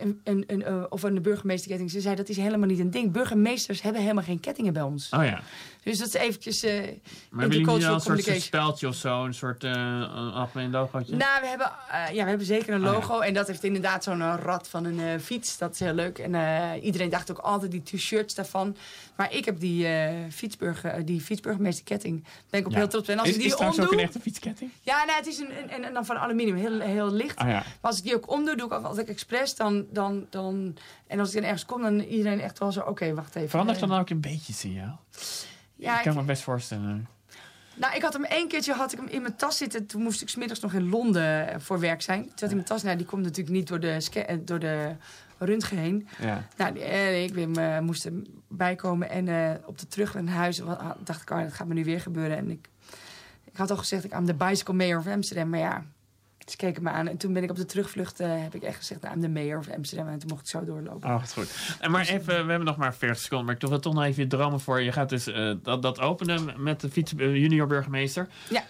een, een, een, eh, of een burgemeesterketting. Ze zei, dat is helemaal niet een ding. Burgemeesters hebben helemaal geen kettingen bij ons. Oh ja. Dus dat is eventjes eh Maar intercultural een soort, speltje of zo? Een soort eh, een algemeen logootje? Nou, we hebben, eh, ja, we hebben zeker een Oh, ja. logo. En dat heeft inderdaad zo'n eh, rad van een eh, fiets. Dat is heel leuk. En eh, iedereen dacht ook altijd die t-shirts daarvan. Maar ik heb die, eh fietsburger, eh, die fietsburgemeesterketting. Ben ik op Ja. heel trots. En als is, ik is die ook omdoe... een echte fietsketting? Ja, nou, het is een, een- dan van aluminium, heel, heel licht. Ah ja. Maar als ik die ook omdoe, doe ik ook altijd expres. Dan, dan, dan, en als ik dan ergens kom, dan iedereen echt wel zo... Oké, wacht even. Verandert Eh, dan ook een beetje het signaal? Ja, ik kan ik- me best voorstellen. Nou, ik had hem één keertje had ik hem in mijn tas zitten. Toen moest ik smiddags nog in Londen eh, voor werk zijn. Toen had in mijn tas. Nou, die komt natuurlijk niet door de, eh, door de röntgen heen. Ja. Nou, ik ben, moest er bijkomen. En op de terug naar huis wa- dacht ik, oh, dat gaat me nu weer gebeuren. En ik, ik had al gezegd, ik am de bicycle mayor of Amsterdam. Maar ja, ze keken me aan. En toen ben ik op de terugvlucht, eh, heb ik echt gezegd, nou, I'm de mayor of Amsterdam. En toen mocht ik zo doorlopen. Oh, goed. En maar even, we hebben nog maar 40 seconden, maar ik wil toch nog even je dromen voor. Je gaat dus eh, dat, dat openen met de fiets, eh, junior burgemeester. Ja.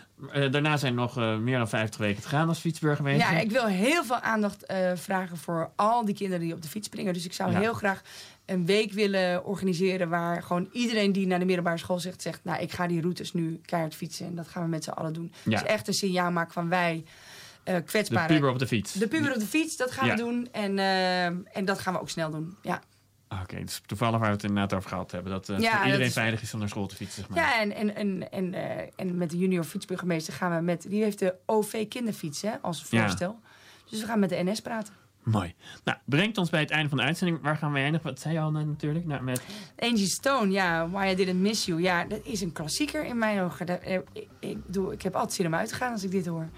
Daarna zijn nog meer dan 50 weken te gaan als fietsburgemeester. Ja, ik wil heel veel aandacht vragen voor al die kinderen die op de fiets springen. Dus ik zou Ja. heel graag een week willen organiseren waar gewoon iedereen die naar de middelbare school zegt, zegt, nou, ik ga die routes nu keihard fietsen en dat gaan we met z'n allen doen. Ja. Dus echt een signaal maken van wij eh de kwetsbare. puber op de fiets. De puber op de fiets, dat gaan Ja. we doen. En, eh, en dat gaan we ook snel doen. Ja, Ah, Oké, dus toevallig waar we het inderdaad over gehad hebben. Dat, Ja, voor iedereen dat veilig is om naar school te fietsen. Zeg maar. ja en, en, en, en, en met de junior fietsburgemeester gaan we met... Die heeft de OV kinderfiets hè, als Ja. voorstel. Dus we gaan met de NS praten. Mooi. Nou, brengt ons bij het einde van de uitzending. Waar gaan we eindigen? Wat zei je al nou, natuurlijk? Nou, met... Angie Stone, ja, Why I Didn't Miss You. Ja, dat is een klassieker in mijn ogen. Dat, ik, ik, doe, ik heb altijd zin om uit te gaan als ik dit hoor.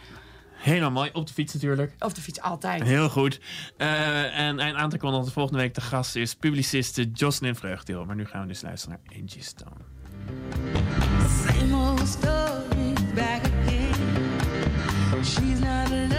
Helemaal mooi. Op de fiets natuurlijk. Op de fiets, altijd. Heel goed. Eh, en een aantal kon dat volgende week de gast is publiciste Jocelyn Vreugdeel. Maar nu gaan we dus luisteren naar Angie Stone. Same old story back again. She's not